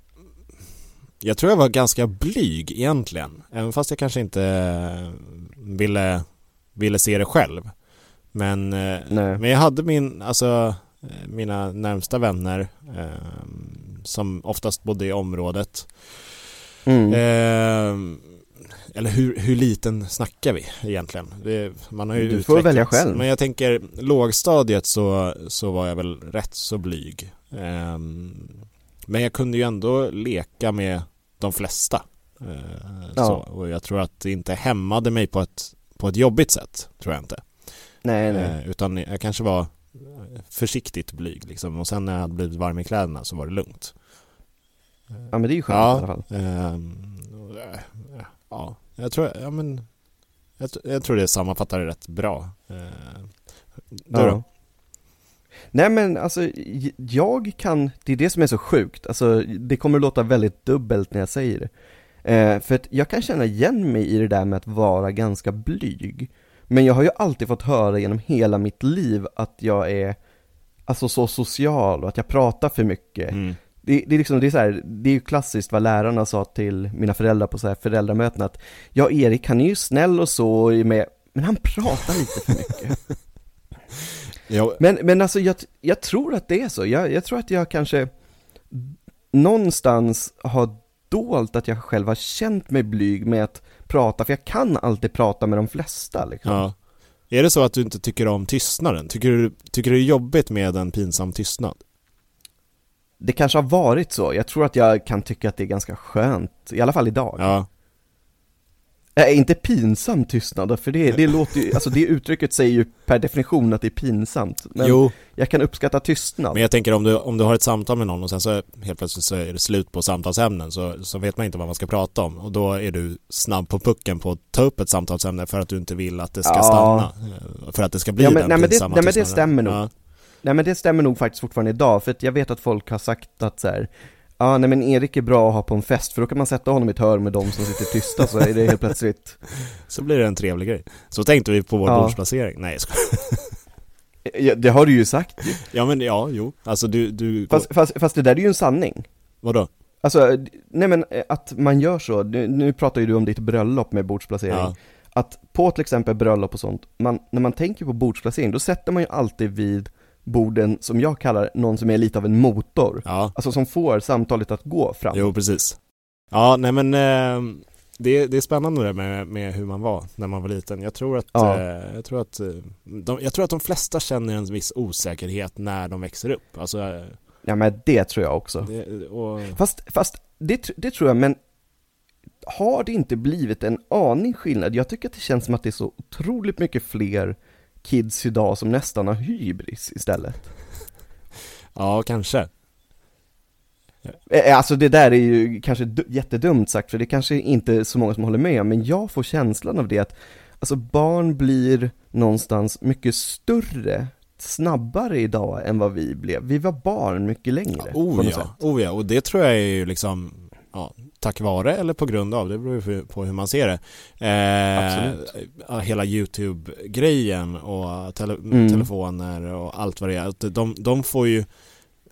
jag tror jag var ganska blyg egentligen, även fast jag kanske inte eh, ville, ville se det själv. Men, eh, Nej. men jag hade min, alltså eh, mina närmsta vänner eh, som oftast bodde i området. Mm. Eh, eller hur, hur liten snackar vi egentligen? Det, man har ju Du får välja själv. Men jag tänker lågstadiet så, så var jag väl rätt så blyg. Ehm, men jag kunde ju ändå leka med de flesta. Eh, Ja. så, och jag tror att det inte hämmade mig på ett, på ett jobbigt sätt, tror jag inte. nej, nej. Eh, utan jag kanske var försiktigt blyg liksom. Och sen när jag hade blivit varm i kläderna så var det lugnt. Ja men det är ju skönt i alla fall. Eh, ja, jag tror, ja men jag, jag tror det sammanfattar det rätt bra. Ehm, du Ja. då? Nej men alltså, jag kan, det är det som är så sjukt, alltså det kommer låta väldigt dubbelt när jag säger det. Eh, för att jag kan känna igen mig i det där med att vara ganska blyg. Men jag har ju alltid fått höra genom hela mitt liv att jag är, alltså så social och att jag pratar för mycket. Mm. Det, det är liksom, det är så här, det är ju klassiskt vad lärarna sa till mina föräldrar på så här föräldramöten att Ja, Erik han är ju snäll och så, och med, men han pratar lite för mycket. Ja, Men, men alltså jag, jag tror att det är så. Jag, jag tror att jag kanske någonstans har dolt att jag själv har känt mig blyg med att prata, för jag kan alltid prata med de flesta liksom. ja. Är det så att du inte tycker om tystnaden? Tycker du, tycker du det är jobbigt med en pinsam tystnad? Det kanske har varit så. Jag tror att jag kan tycka att det är ganska skönt, i alla fall idag. Ja, Äh, inte pinsam tystnad, för det, det låter ju, alltså det uttrycket säger ju per definition att det är pinsamt. Men jo, jag kan uppskatta tystnad. men jag tänker om du, om du har ett samtal med någon och sen så helt plötsligt så är det slut på samtalsämnen så, så vet man inte vad man ska prata om och då är du snabb på pucken på att ta upp ett samtalsämne för att du inte vill att det ska Ja. stanna. eh, För att det ska bli Ja, men- den nej, men det- nej, men det stämmer nog. Ja. Nej men det stämmer nog faktiskt fortfarande idag, för att jag vet att folk har sagt att så här. Ja nej men Erik är bra att ha på en fest, för då kan man sätta honom i ett hörn med de som sitter tysta så är det helt plötsligt Så blir det en trevlig grej. Så tänkte vi på vår Ja. bordsplacering. Nej jag skojar. ja, Det har du ju sagt. Ja men ja, jo. Alltså du, du fast, fast, fast det där är ju en sanning vadå? Alltså, nej men eh, att man gör så, nu, nu pratar ju du om ditt bröllop med bordsplacering Ja. Att på till exempel bröllop och sånt, man, när man tänker på bordsplacering, då sätter man ju alltid vid borden som jag kallar någon som är lite av en motor Ja, Alltså som får samtalet att gå fram jo precis. Ja, nej men eh, det, det är spännande det med, med hur man var när man var liten. Jag tror att, Ja. eh, jag tror att, eh, de, jag tror att de flesta känner en viss osäkerhet när de växer upp. Alltså, eh, Ja men det tror jag också det, och, Fast, fast det, det tror jag, men har det inte blivit en aning skillnad? Jag tycker att det känns som att det är så otroligt mycket fler kids idag som nästan har hybris istället. ja, kanske. Eh, Alltså det där är ju kanske du- jättedumt sagt, för det kanske inte är så många som håller med, men jag får känslan av det att Alltså barn blir någonstans mycket större, snabbare idag än vad vi blev. Vi var barn mycket längre. på Oh ja, oh ja, och det tror jag är ju liksom ja, tack vare eller på grund av, det beror ju på- hur man ser det. Eh, ja, Hela YouTube-grejen och tele Mm. telefoner och allt vad det är. De, de får ju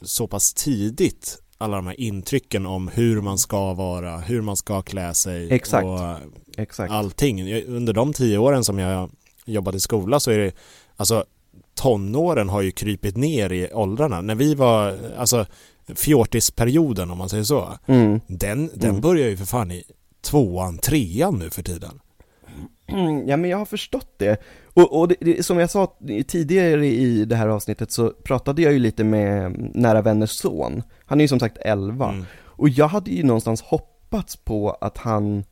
så pass tidigt alla de här intrycken om hur man ska vara, hur man ska klä sig Exakt. och Exakt. allting. Under de tio åren som jag jobbat i skola så är det, alltså tonåren har ju krypit ner i åldrarna. När vi var, alltså fjortisperioden om man säger så, Mm. den, den Mm. börjar ju för fan i tvåan, trean nu för tiden. Mm, ja men jag har förstått det. Och, och det, det, som jag sa tidigare i det här avsnittet så pratade jag ju lite med nära vänners son. Han är ju som sagt 11. Mm. Och jag hade ju någonstans hoppats på att han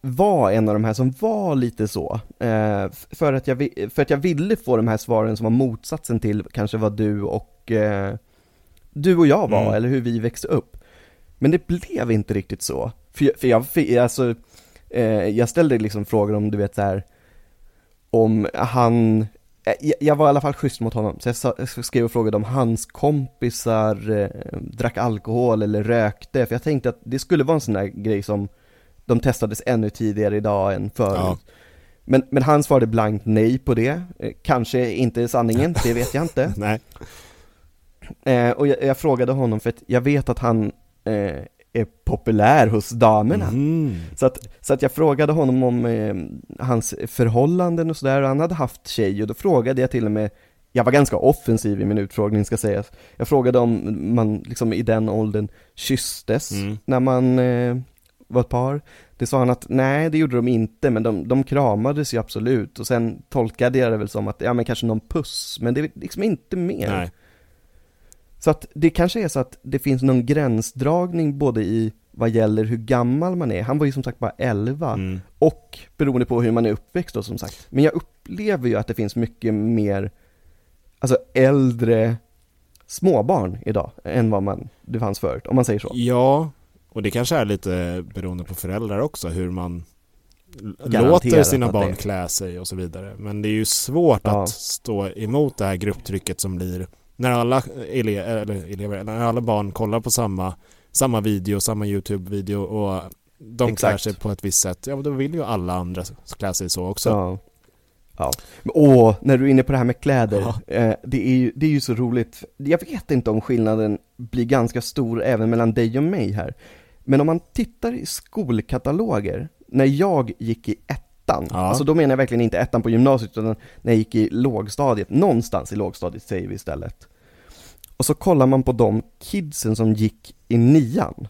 var en av de här som var lite så. Eh, för, att jag, för att jag ville få de här svaren som var motsatsen till kanske vad du och eh, du och jag var, Mm. eller hur vi växte upp. Men det blev inte riktigt så. För, jag- för jag, för, alltså, eh, jag ställde liksom frågor om, du vet så här om han, eh, jag, var i alla fall schysst mot honom, så jag, sa, jag skrev och frågade om hans kompisar eh, drack alkohol eller rökte, för jag tänkte att det skulle vara en sån där grej som de testades ännu tidigare idag än förut. Ja. Men, men han svarade blankt nej på det. Eh, Kanske inte sanningen, det vet jag inte. Nej. Eh, och jag, jag frågade honom för att jag vet att han eh, är populär hos damerna. Mm. Så, att, så att jag frågade honom om eh, hans förhållanden och sådär, och han hade haft tjej, och då frågade jag till och med jag var ganska offensiv i min utfrågning ska sägas. Jag frågade om man liksom i den åldern kysstes Mm. när man eh, var ett par. Det sa han att nej, det gjorde de inte, men de, de kramades ju absolut. Och sen tolkade jag det väl som att, ja men kanske någon puss, men det är liksom inte mer. Nej. Så att det kanske är så att det finns någon gränsdragning både i vad gäller hur gammal man är, han var ju som sagt bara 11, Mm. och beroende på hur man är uppväxt då som sagt. Men jag upplever ju att det finns mycket mer, alltså äldre småbarn idag, än vad man, det fanns förut, om man säger så. Ja, och det kanske är lite beroende på föräldrar också hur man Garanterat låter sina barn klä sig och så vidare. Men det är ju svårt Ja. att stå emot det här grupptrycket som blir när alla, ele eller elever, när alla barn kollar på samma, samma video, samma YouTube-video och de klär Exakt. sig på ett visst sätt. Ja, då vill ju alla andra klä sig så också. Ja. Ja. Åh, när du är inne på det här med kläder, eh, det, är ju, det är ju så roligt. Jag vet inte om skillnaden blir ganska stor även mellan dig och mig här. Men om man tittar i skolkataloger, när jag gick i ettan, Ja. alltså då menar jag verkligen inte ettan på gymnasiet, utan när jag gick i lågstadiet, någonstans i lågstadiet säger vi istället. Och så kollar man på de kidsen som gick i nian.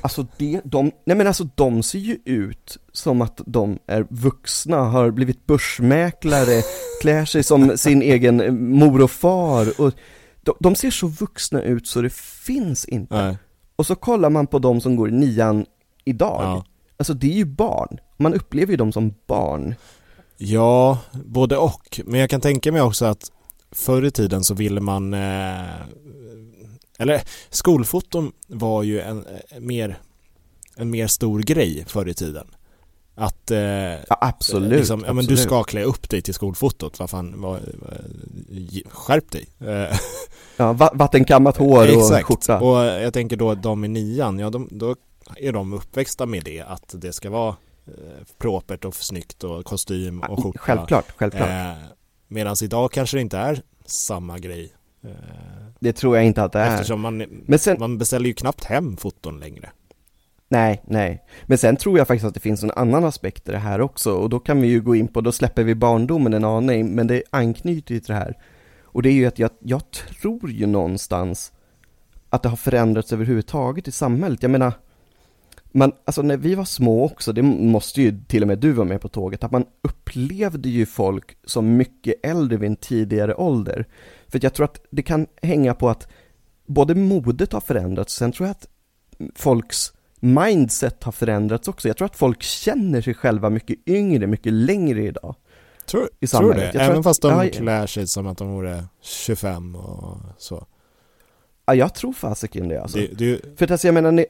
Alltså det, de, nej men alltså de ser ju ut som att de är vuxna, har blivit börsmäklare, klär sig som sin egen eh, mor och far och de, de ser så vuxna ut så det finns inte. Nej. Och så kollar man på de som går i nian idag, Ja. alltså det är ju barn, man upplever ju dem som barn. Ja, både och. Men jag kan tänka mig också att förr i tiden så ville man eh, eller skolfoton var ju en eh, mer en mer stor grej förr i tiden. Att eh, Ja absolut, liksom, ja, men du ska klä upp dig till skolfotot, vad fan, vad, skärp dig. Eh, Ja, va- vattenkammat hår och Exakt, skjorta. och jag tänker då de i nian, ja de, då är de uppväxta med det, att det ska vara propert och snyggt och kostym och skjorta. Självklart, självklart. Eh, Medan idag kanske det inte är samma grej. Eh, Det tror jag inte att det är. eftersom man, Men sen, man beställer ju knappt hem foton längre. Nej, nej. Men sen tror jag faktiskt att det finns en annan aspekt i det här också och då kan vi ju gå in på, då släpper vi barndomen en aning, men det anknyter ju till det här. Och det är ju att jag, jag tror ju någonstans att det har förändrats överhuvudtaget i samhället. Jag menar, man, alltså när vi var små också, det måste ju till och med du vara med på tåget, att man upplevde ju folk som mycket äldre vid en tidigare ålder. För jag tror att det kan hänga på att både modet har förändrats, sen tror jag att folks mindset har förändrats också. Jag tror att folk känner sig själva mycket yngre, mycket längre idag. Tror, I tror det? Även att- fast de ja, klär sig som att de vore 25 och så. Ja, jag tror fasiken det alltså. Det, det, För att alltså, jag menar,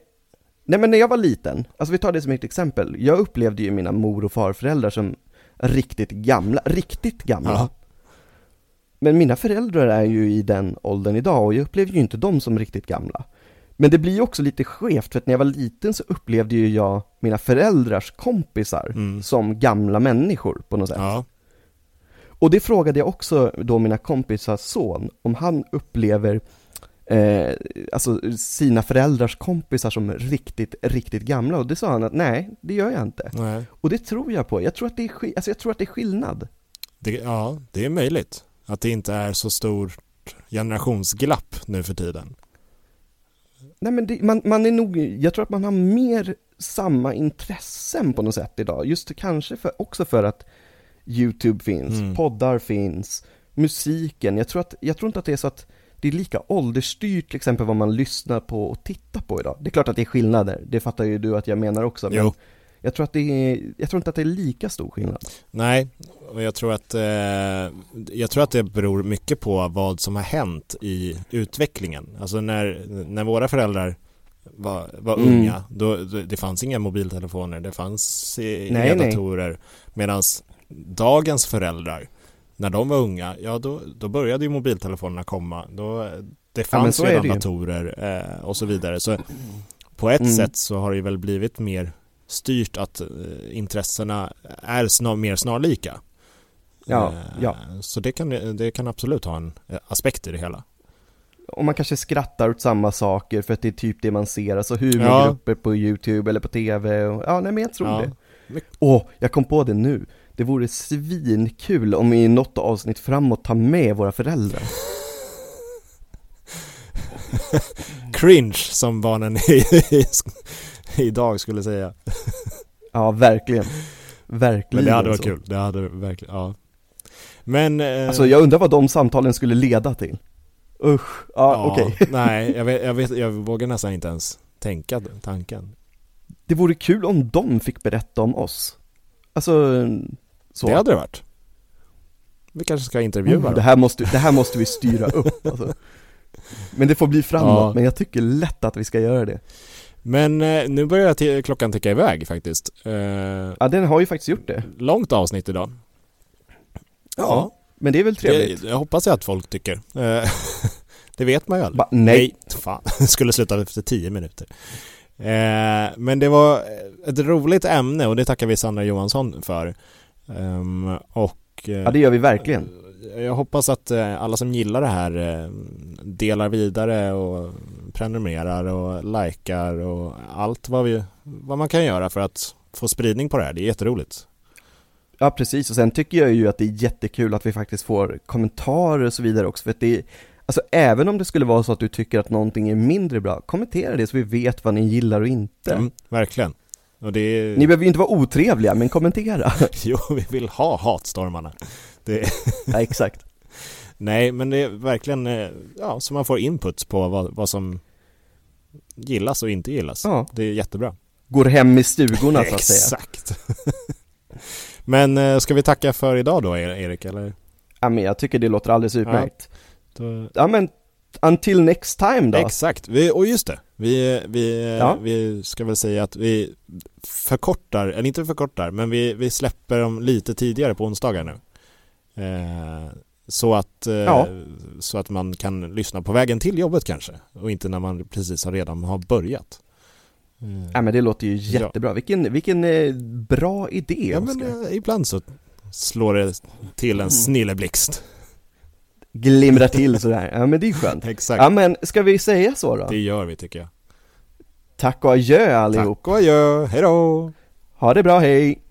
nej men när jag var liten, alltså vi tar det som ett exempel. Jag upplevde ju mina mor och farföräldrar som riktigt gamla, riktigt gamla. Ja. Men mina föräldrar är ju i den åldern idag och jag upplever ju inte dem som riktigt gamla. Men det blir ju också lite skevt för att när jag var liten så upplevde ju jag mina föräldrars kompisar Mm. som gamla människor på något sätt. ja. Och det frågade jag också då mina kompisars son, om han upplever eh, alltså sina föräldrars kompisar som riktigt, riktigt gamla. Och det sa han att nej, det gör jag inte. Nej. Och det tror jag på. Jag tror att det är, alltså jag tror att det är skillnad. Det, ja, det är möjligt. Att det inte är så stort generationsglapp nu för tiden. Nej men det, man, man är nog, jag tror att man har mer samma intressen på något sätt idag. Just kanske för, också för att YouTube finns, Mm. poddar finns, musiken. Jag tror, att, jag tror inte att det är så att det är lika åldersstyrt till exempel vad man lyssnar på och tittar på idag. Det är klart att det är skillnader, det fattar ju du att jag menar också. Men Jo. jag tror att det är, jag tror inte att det är lika stor skillnad. Nej, och jag tror att eh, jag tror att det beror mycket på vad som har hänt i utvecklingen. Alltså när, när våra föräldrar var, var Mm. unga, då, det fanns inga mobiltelefoner, det fanns inga nej. datorer. Medan dagens föräldrar, när de var unga, ja då, då började ju mobiltelefonerna komma. Då, det fanns är redan det ju. datorer eh, och så vidare. Så på ett Mm. sätt så har det väl blivit mer styrt att eh, intressena är snar, mer snarlika. Ja, Eh, ja. Så det kan, det kan absolut ha en eh, aspekt i det hela. Och man kanske skrattar åt samma saker för att det är typ det man ser, alltså humorgrupper på YouTube eller på TV och, ja nej men jag tror Ja. det. Åh, jag kom på det nu. Det vore svinkul om vi i något avsnitt framåt tar med våra föräldrar. Cringe som barnen i, i, idag skulle säga. Ja, verkligen. Verkligen. Men det hade varit så. kul. Det hade verkligen, ja. Men... Eh, Alltså jag undrar vad de samtalen skulle leda till. Usch, ja, okej. Nej, jag, vet, jag, vet, jag vågar nästan inte ens tänka tanken. Det vore kul om de fick berätta om oss. Alltså, så. Det hade det varit. Vi kanske ska intervjua Oh, det, här måste, det här måste vi styra upp alltså. Men det får bli framåt, Ja. men jag tycker lätt att vi ska göra det. Men eh, nu börjar t- klockan ticka iväg faktiskt. Eh, Ja, den har ju faktiskt gjort det. långt avsnitt idag. Ja, men det är väl trevligt. Det, jag hoppas jag att folk tycker. Eh, det vet man ju aldrig. Va, nej. fan. Skulle sluta efter tio minuter. Eh, men det var ett roligt ämne och det tackar vi Sandra Johansson för. Ehm, och eh, Ja, det gör vi verkligen. jag hoppas att eh, alla som gillar det här eh, delar vidare och prenumererar och likar och allt vad, vi, vad man kan göra för att få spridning på det här. Det är jätteroligt. Ja, precis. Och sen tycker jag ju att det är jättekul att vi faktiskt får kommentarer och så vidare också, för att det är, alltså även om det skulle vara så att du tycker att någonting är mindre bra, kommentera det så vi vet vad ni gillar och inte. Mm, verkligen. Är... Ni behöver ju inte vara otrevliga, men kommentera. Jo, vi vill ha hatstormarna. Det... ja, exakt. Nej, men det är verkligen eh, ja, så man får input på vad, vad som gillas och inte gillas. Ja. Det är jättebra. Går hem i stugorna så att säga. Exakt. men eh, ska vi tacka för idag då, Erik? Eller? Ja, men jag tycker det låter alldeles utmärkt. Då... Ja, men until next time då. Exakt, vi, och just det. Vi, vi, Ja. vi ska väl säga att vi förkortar, eller inte förkortar, men vi, vi släpper dem lite tidigare på onsdagar nu. Eh, så, att, eh, Ja. så att man kan lyssna på vägen till jobbet kanske och inte när man precis har redan har börjat. Eh, Ja men det låter ju Ja. jättebra, vilken, vilken eh, bra idé ja, men Oskar. eh, ibland så slår det till en Mm. snilleblixt. Glimrar till sådär, ja men det är skönt. Exakt, Ja men ska vi säga så då? det gör vi tycker jag. Tack och adjö allihop. Tack och adjö, hejdå! Ha det bra, hej!